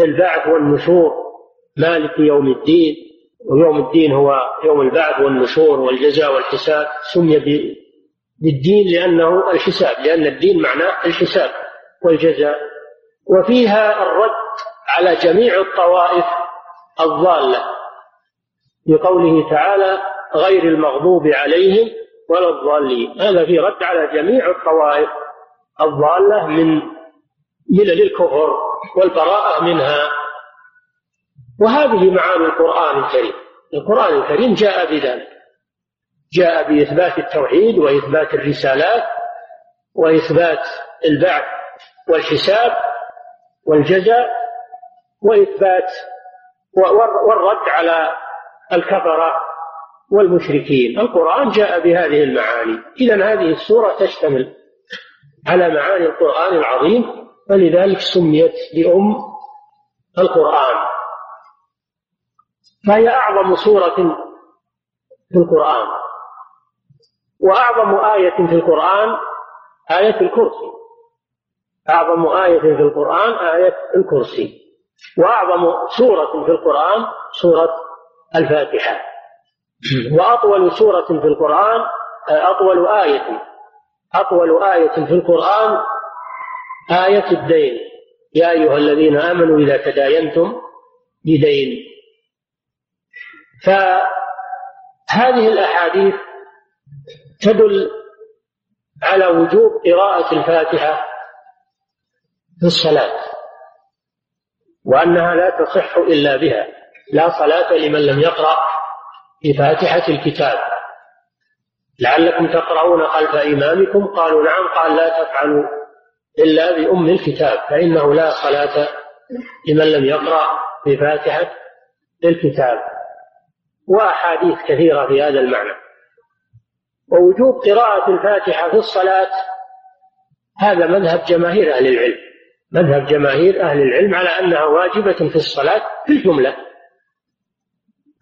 البعث والنشور مالك يوم الدين ويوم الدين هو يوم البعث والنشور والجزاء والحساب سمي بالدين لأنه الحساب لأن الدين معناه الحساب والجزاء. وفيها الرد على جميع الطوائف الضالة بقوله تعالى غير المغضوب عليهم ولا الضالين هذا في رد على جميع الطوائف الضالة من ملل الكفر. والبراءة منها. وهذه معاني القرآن الكريم. القرآن الكريم جاء بذلك. جاء بإثبات التوحيد وإثبات الرسالات وإثبات البعث والحساب والجزاء وإثبات والرد على الكفرة والمشركين. القرآن جاء بهذه المعاني. إذا هذه السورة تشتمل على معاني القرآن العظيم فلذلك سميت بأم القرآن. فهي أعظم سورة في القرآن. وأعظم آية في القرآن آية الكرسي. أعظم آية في القرآن آية الكرسي. وأعظم سورة في القرآن سورة الفاتحة. وأطول سورة في القرآن أطول آية أطول آية في القرآن آية الدين. يا أيها الذين آمنوا إذا تداينتم بدين. فهذه الأحاديث تدل على وجوب قراءة الفاتحة في الصلاة وأنها لا تصح إلا بها. لا صلاة لمن لم يقرأ بفاتحة الكتاب. لعلكم تقرؤون خلف إمامكم قالوا نعم قال لا تفعلوا. إلا بأم الكتاب فإنه لا صلاة لمن لم يقرأ بفاتحة الكتاب. وأحاديث كثيرة في هذا المعنى. ووجوب قراءة الفاتحة في الصلاة هذا مذهب جماهير أهل العلم. مذهب جماهير أهل العلم على أنها واجبة في الصلاة في الجملة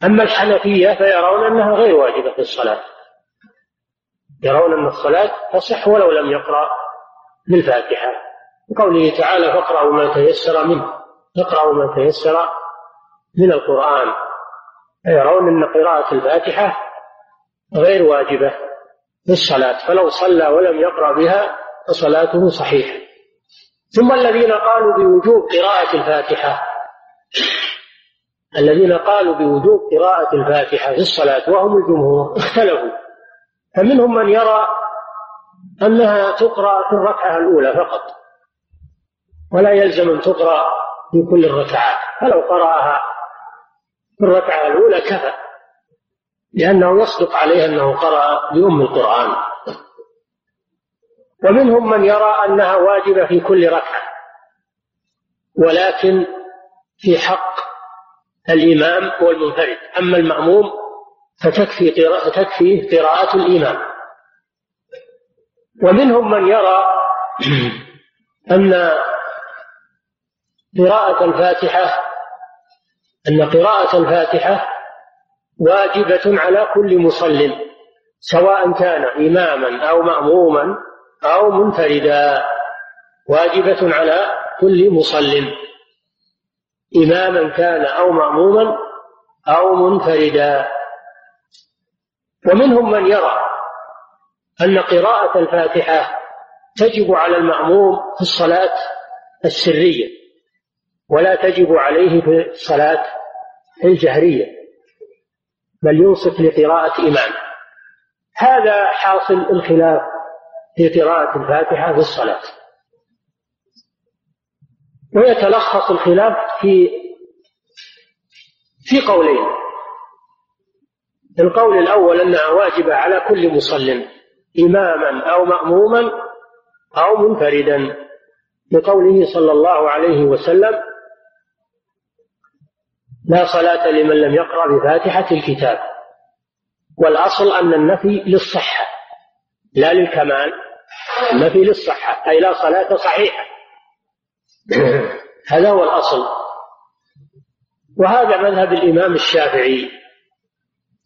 أما الحنفية فيرون أنها غير واجبة في الصلاة. يرون أن الصلاة تصح ولو لم يقرأ. بالفاتحة. قوله تعالى فاقرأوا ما تيسر منه. اقرأوا ما تيسر من القرآن. يرون أن قراءة الفاتحة غير واجبة في الصلاة فلو صلى ولم يقرأ بها فصلاته صحيحة. ثم الذين قالوا بوجوب قراءة الفاتحة. الذين قالوا بوجوب قراءة الفاتحة في الصلاة وهم الجمهور اختلفوا. فمنهم من يرى أنها تقرأ في الركعة الأولى فقط. ولا يلزم أن تقرأ في كل الركعات. فلو قرأها في الركعة الأولى كفى. لأنه يصدق عليه أنه قرأ بأم القرآن. ومنهم من يرى أنها واجبة في كل ركعة. ولكن في حق الإمام والمنفرد. أما المأموم فتكفي تكفي قراءة الإمام. ومنهم من يرى أن قراءة الفاتحة أن قراءة الفاتحة واجبة على كل مصل سواء كان إماما أو مأموما أو منفردا واجبة على كل مصل إماما كان أو مأموما أو منفردا. ومنهم من يرى أن قراءة الفاتحة تجب على المأموم في الصلاة السرية ولا تجب عليه في الصلاة الجهرية بل ينصت لقراءة إمام. هذا حاصل الخلاف في قراءة الفاتحة في الصلاة. ويتلخص الخلاف في في قولين. القول الأول أنها واجبة على كل مصل. إماما أو مأموما أو منفردا. لقوله صلى الله عليه وسلم لا صلاة لمن لم يقرأ بفاتحة الكتاب والأصل أن النفي للصحة لا للكمال النفي للصحة أي لا صلاة صحيحة. (clears throat) هذا هو الأصل. وهذا مذهب الإمام الشافعي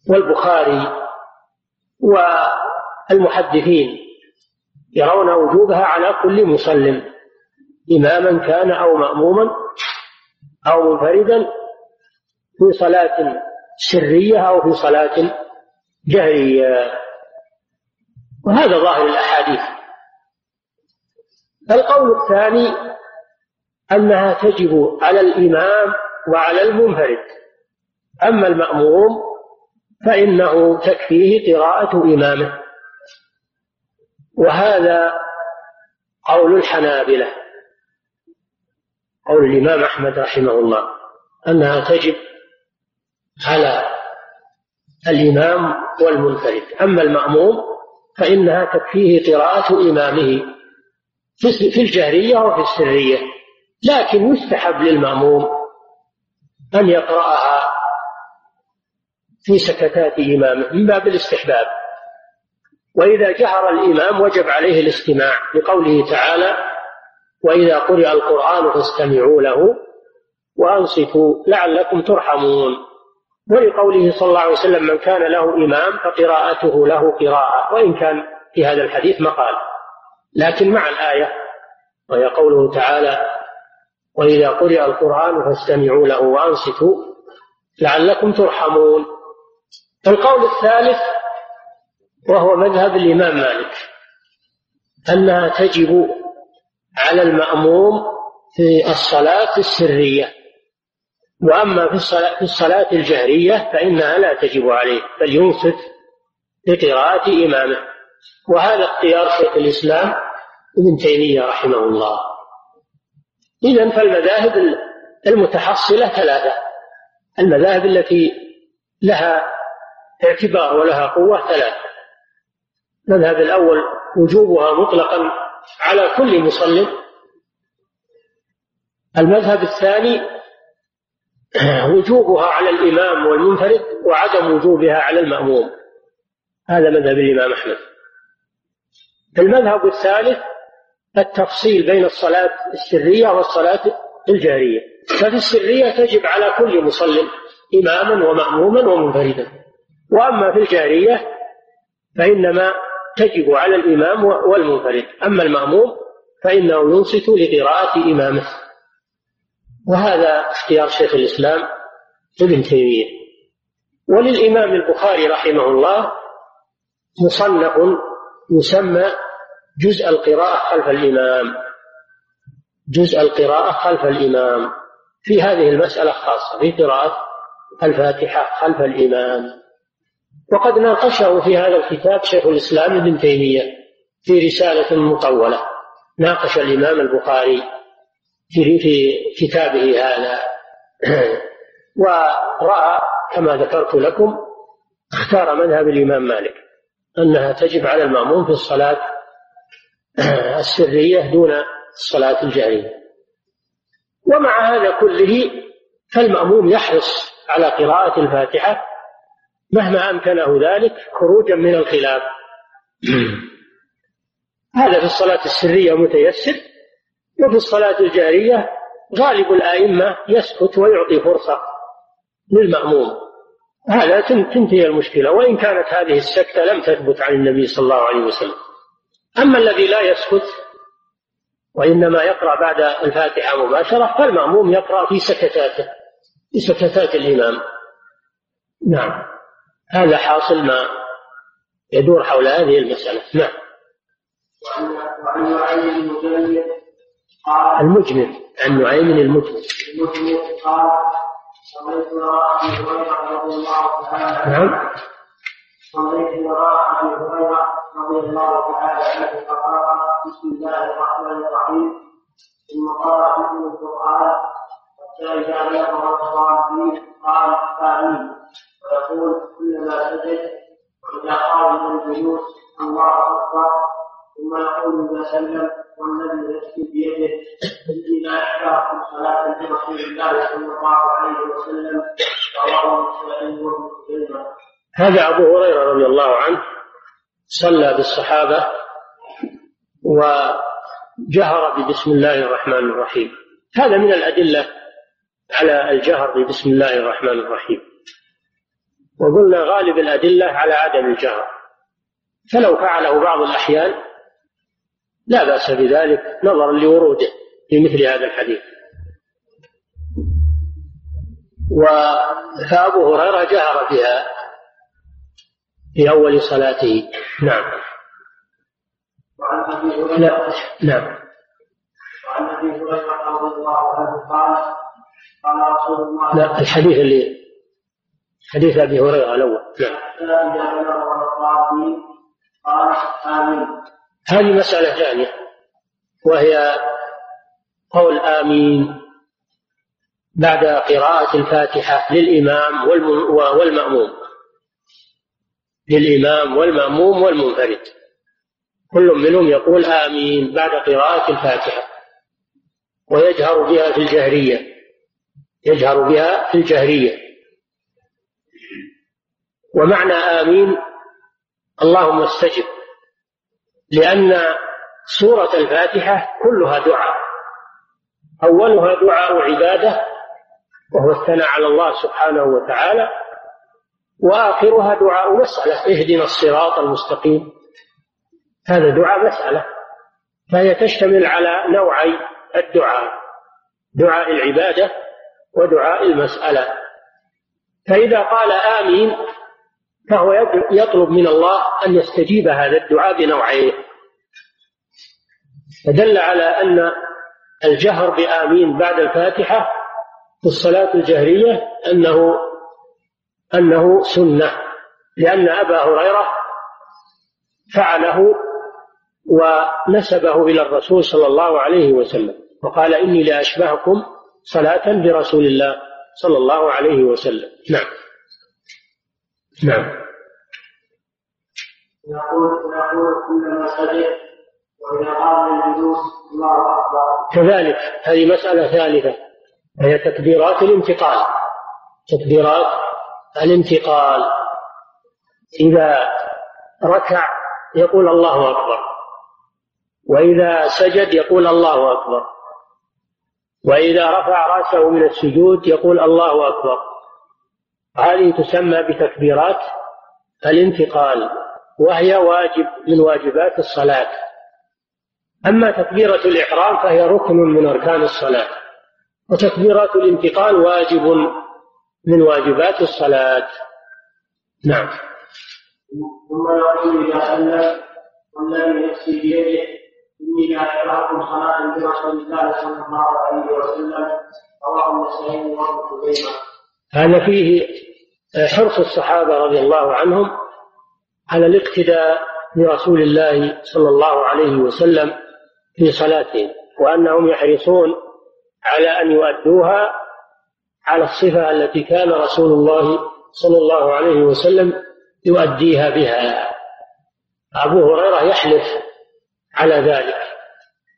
والبخاري والمحدثين يرون وجوبها على كل مسلم إماما كان أو مأموما أو منفردا في صلاة سرية أو في صلاة جهرية. وهذا ظاهر الأحاديث. القول الثاني أنها تجب على الإمام وعلى المنفرد. أما المأموم فإنه تكفيه قراءة إمامه. وهذا قول الحنابلة قول الإمام أحمد رحمه الله أنها تجب على الإمام والمنفرد. أما المأموم فإنها تكفيه قراءة إمامه في الجهرية وفي السرية. لكن يستحب للمأموم أن يقرأها في سكتات إمامه من باب الاستحباب وإذا جهر الإمام وجب عليه الاستماع لقوله تعالى وإذا قرئ القرآن فاستمعوا له وأنصتوا لعلكم ترحمون. ولقوله صلى الله عليه وسلم من كان له إمام فقراءته له قراءة وإن كان في هذا الحديث مقال. لكن مع الآية وهي قوله تعالى وإذا قرئ القرآن فاستمعوا له وأنصتوا لعلكم ترحمون. القول الثالث وهو مذهب الإمام مالك أنها تجب على المأموم في الصلاة السرية. وأما في الصلاة, في الصلاة الجهرية فإنها لا تجب عليه بل ينصت لقراءة إمامه. وهذا اختيار شيخ الإسلام ابن تيمية رحمه الله. إذا فالمذاهب المتحصلة ثلاثة. المذاهب التي لها اعتبار ولها قوة ثلاثة. المذهب الأول وجوبها مطلقا على كل مصلي المذهب الثاني وجوبها على الإمام والمنفرد وعدم وجوبها على المأموم. هذا مذهب الإمام أحمد. المذهب الثالث التفصيل بين الصلاة السرية والصلاة الجارية. ففي السرية تجب على كل مصل إماما ومأموما ومنفردا. وأما في الجارية فإنما تجب على الإمام والمنفرد. أما المأموم فإنه ينصت لقراءة إمامه. وهذا اختيار شيخ الإسلام ابن تيمية. وللإمام البخاري رحمه الله مصنف يسمى جزء القراءة خلف الإمام. جزء القراءة خلف الإمام. في هذه المسألة خاصة في قراءة الفاتحة خلف الإمام. وقد ناقشه في هذا الكتاب شيخ الإسلام ابن تيمية في رسالة مطولة. ناقش الإمام البخاري في في كتابه هذا. (clears throat) ورأى كما ذكرت لكم اختار مذهب الإمام مالك أنها تجب على المأموم في الصلاة (clears throat) السرية دون الصلاة الجارية. ومع هذا كله فالمأموم يحرص على قراءة الفاتحة مهما أمكنه ذلك خروجا من الخلاف. (clears throat) هذا في الصلاة السرية متيسر وفي الصلاة الجارية غالب الأئمة يسكت ويعطي فرصة للمأموم. هذا تنتهي المشكلة وإن كانت هذه السكتة لم تثبت عن النبي صلى الله عليه وسلم. أما الذي لا يسكت وإنما يقرأ بعد الفاتحة مباشرة فالمأموم يقرأ في سكتاته في سكتات الإمام. نعم. هذا حاصل ما يدور حول هذه المسألة. نعم. وعن نعيم المجمل عن نعيم المجمل. قال صليت وراء ابي هريره رضي الله تعالى نعم. صليت وراء ابي هريره رضي الله تعالى عنه فقرا بسم الله الرحمن الرحيم ثم قرا مثل القران حتى اذا بلغ الصالحين قال امين ويقول كلما سجد وإذا قال من الجلوس الله أكبر. ثم يقول اذا سلم والذي نفسي بيده. اني لا احتاج صلاه لرسول الله صلى الله عليه وسلم رواه مسلم وابن هذا أبو هريرة رضي الله عنه صلى بالصحابة وجهر ببسم الله الرحمن الرحيم. هذا من الأدلة على الجهر ببسم الله الرحمن الرحيم. وقلنا غالب الأدلة على عدم الجهر. فلو فعله بعض الأحيان لا بأس بذلك نظرا لوروده في مثل هذا الحديث. فأبو هريرة جهر بها في أول صلاته. نعم. لا نعم. وعن أبي هريرة رضي الله عنه قال قال رسول الله لا الحديث اللي حديث أبي هريرة الأول. نعم. هذه مسألة ثانية وهي قول آمين بعد قراءة الفاتحة للإمام والم- والمأموم. للإمام والمأموم والمنفرد. كل منهم يقول آمين بعد قراءة الفاتحة. ويجهر بها في الجهرية. يجهر بها في الجهرية. ومعنى آمين اللهم استجب لأن سورة الفاتحة كلها دعاء أولها دعاء عبادة وهو الثناء على الله سبحانه وتعالى وآخرها دعاء مسألة اهدنا الصراط المستقيم. هذا دعاء مسألة فهي تشتمل على نوعي الدعاء دعاء العبادة ودعاء المسألة. فإذا قال آمين فهو يطلب من الله أن يستجيب هذا الدعاء بنوعيه فدل على أن الجهر بآمين بعد الفاتحة في الصلاة الجهرية أنه أنه سنة لأن أبا هريرة فعله ونسبه إلى الرسول صلى الله عليه وسلم وقال إني لأشبهكم صلاة برسول الله صلى الله عليه وسلم. نعم. نعم. كلما واذا للجلوس الله أكبر. كذلك هذه مسألة ثالثة وهي تكبيرات الانتقال. تكبيرات الانتقال. إذا ركع يقول الله أكبر وإذا سجد يقول الله أكبر وإذا رفع رأسه من السجود يقول الله أكبر. هذه تسمى بتكبيرات الانتقال. وهي واجب من واجبات الصلاة. أما تكبيرة الإحرام فهي ركن من أركان الصلاة. وتكبيرات الانتقال واجب من واجبات الصلاة. نعم. ثم سلم والذي نفسي بيده برسول الله صلى الله عليه وسلم. رواه النسائي وابن خزيمة. هذا فيه حرص الصحابة رضي الله عنهم على الاقتداء برسول الله صلى الله عليه وسلم في صلاتهم وأنهم يحرصون على أن يؤدوها على الصفة التي كان رسول الله صلى الله عليه وسلم يؤديها بها. أبو هريرة يحلف على ذلك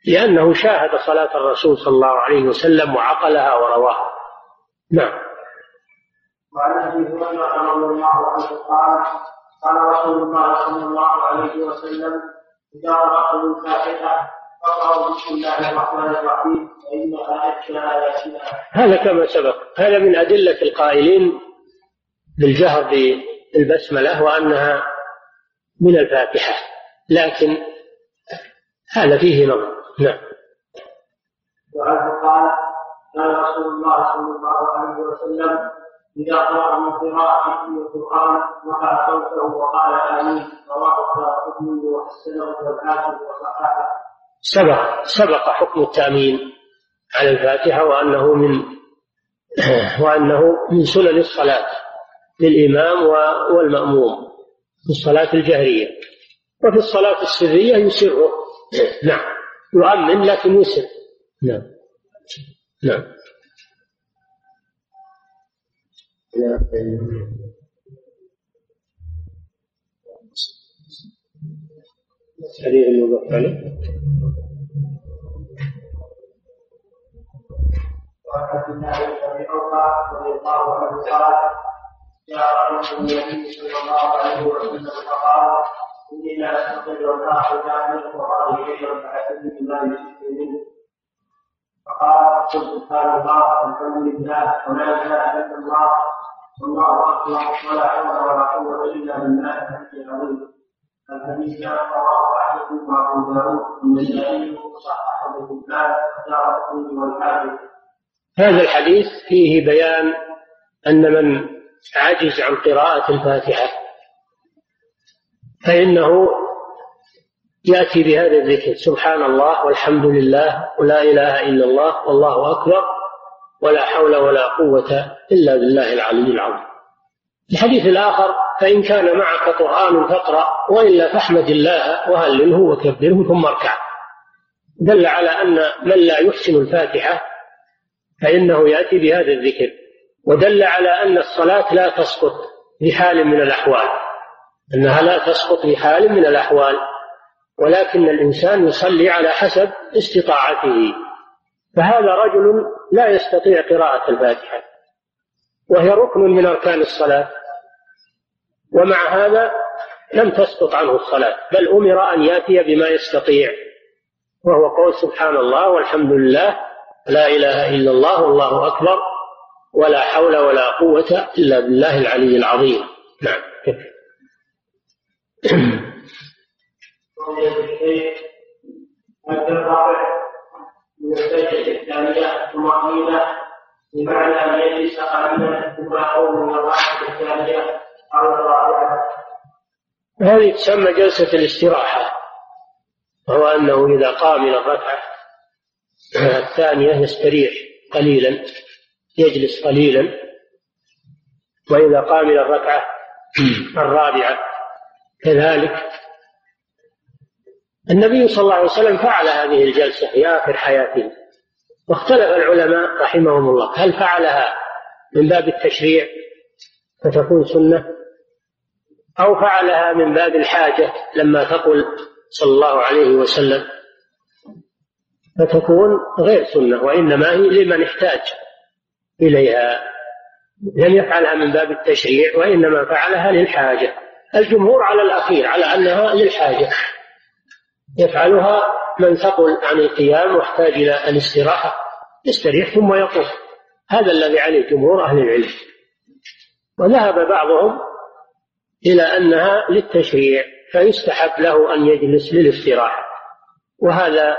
لأنه شاهد صلاة الرسول صلى الله عليه وسلم وعقلها ورواها. نعم. وعن أبي هريرة رضي الله عنه قال قال رسول الله صلى الله عليه وسلم إذا قراتم الفاتحة فقرأوا بسم الله الرحمن الرحيم اكشى اياتنا هذا كما سبق. هذا من أدلة القائلين بالجهر بالبسملة وأنها من الفاتحة. لكن هذا فيه نظر. نعم. وعنه قال قال رسول الله صلى الله عليه وسلم اذا قرأ من قراءة في القرآن رفع صوته وقال آمين. رواه الدارقطني وحسنه والحاكم وصححه. سبق سبق حكم التأمين على الفاتحة وأنه من (clears throat) وأنه من سنن الصلاة للإمام والمأموم في الصلاة الجهرية. وفي الصلاة السرية يسره (clears throat) نعم يؤمن لكن يسر. نعم. نعم. حديث عليه وعن الله بن رضي الله عنه قال جاء رجل النبي صلى الله عليه وسلم فقال اني لا استطيع أن اخرج من القران شيئا فحسبني ما يشرك منه فقال سبحان الله والحمد لله ولا اله الا الله اكبر ولا حول إلا بالله هذا الحديث فيه بيان أن من عجز عن قراءة الفاتحة فإنه يأتي بهذا الذكر. سبحان الله والحمد لله ولا إله إلا الله والله أكبر. ولا حول ولا قوة إلا بالله العلي العظيم. الحديث الآخر فإن كان معك قران فاقرأ والا فاحمد الله وهلله وكبره ثم اركع. دل على أن من لا يحسن الفاتحة فإنه يأتي بهذا الذكر. ودل على أن الصلاة لا تسقط بحال من الأحوال. أنها لا تسقط بحال من الأحوال ولكن الإنسان يصلي على حسب استطاعته. فهذا رجل لا يستطيع قراءة الفاتحة وهي ركن من أركان الصلاة ومع هذا لم تسقط عنه الصلاة بل أمر أن يأتي بما يستطيع وهو قول سبحان الله والحمد لله لا إله إلا الله والله أكبر ولا حول ولا قوة إلا بالله العلي العظيم. نعم. (clears throat) الرابع من طمأنينة بمعنى أن يجلس قليلا ثم يقوم من الركعة الثانية هذه تسمى جلسة الاستراحة وهو أنه إذا قام إلى الركعة الثانية يستريح قليلا يجلس قليلا وإذا قام إلى الركعة الرابعة كذلك النبي صلى الله عليه وسلم فعل هذه الجلسة في آخر حياته واختلف العلماء رحمهم الله. هل فعلها من باب التشريع فتكون سنة؟ أو فعلها من باب الحاجة لما تقل صلى الله عليه وسلم فتكون غير سنة وإنما هي لمن احتاج إليها. لم يفعلها من باب التشريع وإنما فعلها للحاجة. الجمهور على الأخير على أنها للحاجة. يفعلها من ثقل عن القيام واحتاج إلى الاستراحة يستريح ثم يقوم. هذا الذي عليه جمهور أهل العلم. وذهب بعضهم إلى أنها للتشريع فيستحب له أن يجلس للاستراحة. وهذا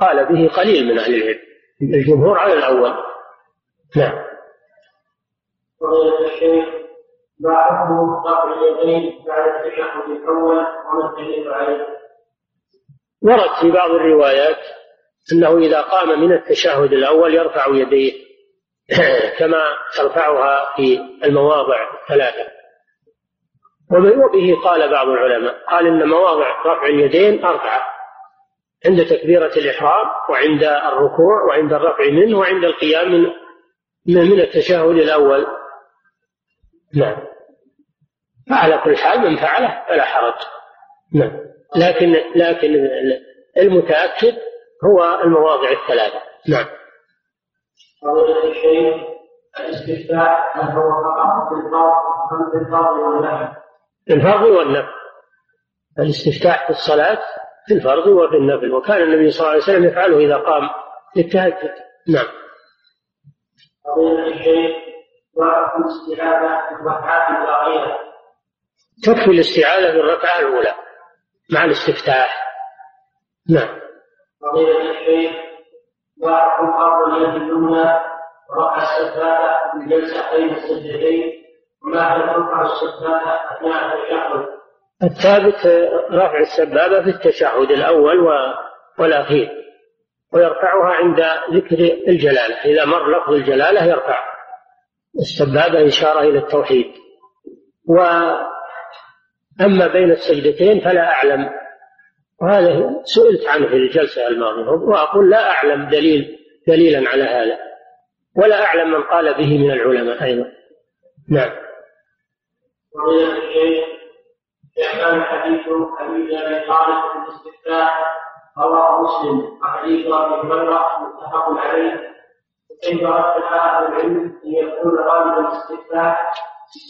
قال به قليل من أهل العلم الجمهور على الأول. نعم. فضيلة الشيخ حكم رفع اليدين بعد التشهد الأول وما الدليل عليه؟ ورد في بعض الروايات أنه إذا قام من التشهد الأول يرفع يديه (clears throat) كما ترفعها في المواضع الثلاثة. وبه قال بعض العلماء قال إن مواضع رفع اليدين أربعة عند تكبيرة الإحرام وعند الركوع وعند الرفع منه وعند القيام من من التشهد الأول. نعم. فعلى كل حال من فعله فلا حرج. نعم. لكن لكن المتأكد هو المواضع الثلاثة. نعم. فضيلة الشيخ الاستفتاء هل هو فقط في الفرض أم في الفرض والنفل؟ في الفرض والنفل الاستفتاح في الصلاة في الفرض وفي النفل وكان النبي صلى الله عليه وسلم يفعله إذا قام للتهجد نعم. فضيلة الشيخ وحكم الاستعاذة في الركعات الباقية تكفي الاستعاذة في الركعة الأولى. مع الاستفتاح. نعم. فضيلة الشيخ اليد اليمنى ورفع بين السجدتين وما ترفع السفاهة أثناء التشهد؟ الثابت رفع السبابة في التشهد الأول والأخير ويرفعها عند ذكر الجلالة. إذا مر لفظ الجلالة يرفع السبابة إشارة إلى التوحيد. وأما بين السجدتين فلا أعلم. وهذا سئلت عنه في الجلسة الماضية وأقول لا أعلم دليل دليلا على هذا. ولا أعلم من قال به من العلماء أيضا. نعم. ومن الشيخ كان حديث حديث أبي طالب في الاستفتاح رواه مسلم وحديث أبي هريرة متفق عليه. وكيف رد أهل العلم أن يكون غالب الاستفتاح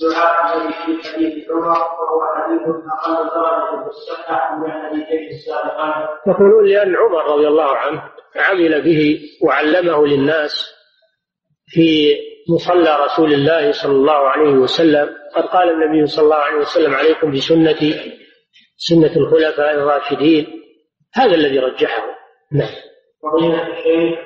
الدعاء في حديث عمر وهو حديث أقل درجة في الصحة من الحديثين السابقين. يقولون لأن عمر رضي الله عنه عمل به وعلمه للناس في مصلى رسول الله صلى الله عليه وسلم. قد قال النبي صلى الله عليه وسلم عليكم بسنتي سنة الخلفاء الراشدين. هذا الذي رجحه. نعم. فضيلة الشيخ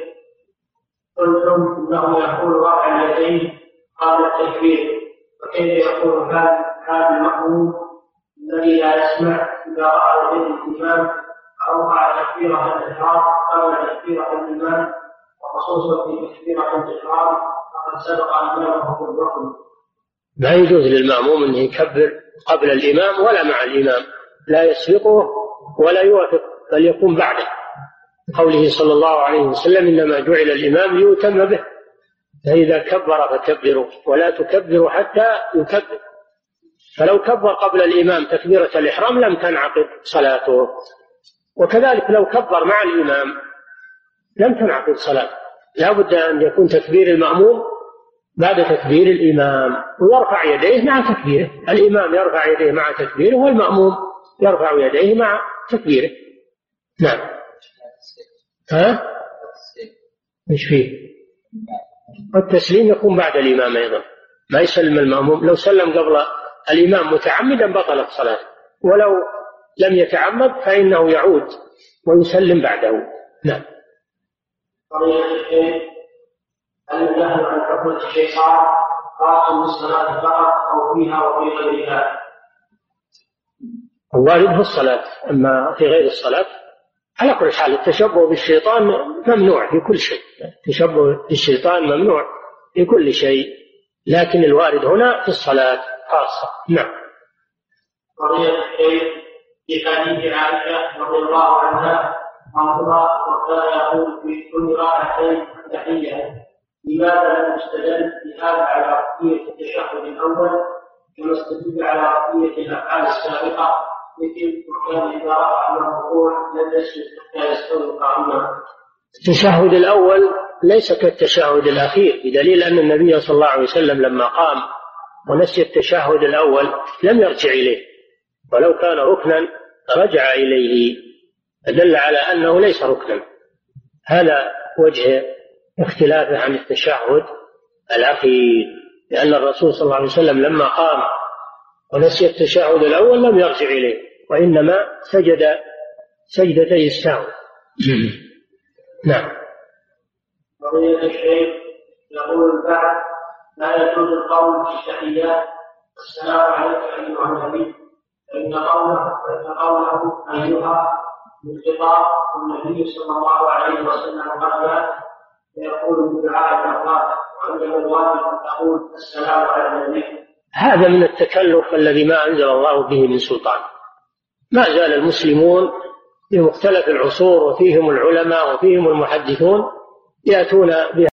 قلتم إنه يقول رفع اليدين قبل التكبير. وكيف يقول هذا هذا المأموم الذي لا يسمع إذا رأى يديه الإمام أو رفع تكبيرة الإحرام قبل تكبيرة الإمام وخصوصا في تكبيرة الإحرام فقد سبق إمامه في الركن ما يجوز للمأموم أنه يكبر قبل الإمام ولا مع الإمام. لا يسبقه ولا يوافق بل يكون بعده. قوله صلى الله عليه وسلم إنما جعل الإمام ليؤتم به. فإذا كبر فكبروا ولا تكبروا حتى يكبر فلو كبر قبل الإمام تكبيرة الإحرام لم تنعقد صلاته وكذلك لو كبر مع الإمام لم تنعقد صلاته لا بد أن يكون تكبير المأموم بعد تكبير الإمام ويرفع يديه مع تكبيره الإمام يرفع يديه مع تكبيره والمأموم يرفع يديه مع تكبيره نعم ها؟ إيش فيه؟ التسليم يكون بعد الإمام أيضا. ما يسلم المأموم. لو سلم قبل الإمام متعمدا بطلت صلاته. ولو لم يتعمد فإنه يعود ويسلم بعده. نعم. هل النهي أو فيها وفي غيرها؟ الوارد في الصلاة أما في غير الصلاة على كل حال التشبه بالشيطان ممنوع في كل شيء. التشبه بالشيطان ممنوع في كل شيء. لكن الوارد هنا في الصلاة خاصة. نعم. قضية الشيخ في حديث عائشة رضي الله عنها مرضى وكان يقول في كل ركعتين تحية لماذا لم يستدل بهذا على رقية التشهد الأول كما استدل على رقية الأفعال السابقة التشهد الأول ليس كالتشهد الأخير بدليل أن النبي صلى الله عليه وسلم لما قام ونسي التشهد الأول لم يرجع إليه ولو كان ركنا رجع إليه دل على أنه ليس ركنا. هذا وجه اختلافه عن التشهد الأخير لأن الرسول صلى الله عليه وسلم لما قام ونسي التشهد الأول لم يرجع إليه. وإنما سجد سجدتي السهو نعم. قضية الشيخ يقول البعض لا يجوز القول في التحيات السلام عليك أيها النبي. فإن قوله فإن قوله أيها بالخطاب والنبي صلى الله عليه وسلم قال فيقول بدعاء الأوقات وعندما الواجب أن تقول السلام على النبي. هذا من التكلف الذي ما أنزل الله به من سلطان. ما زال المسلمون في مختلف العصور وفيهم العلماء وفيهم المحدثون يأتون بها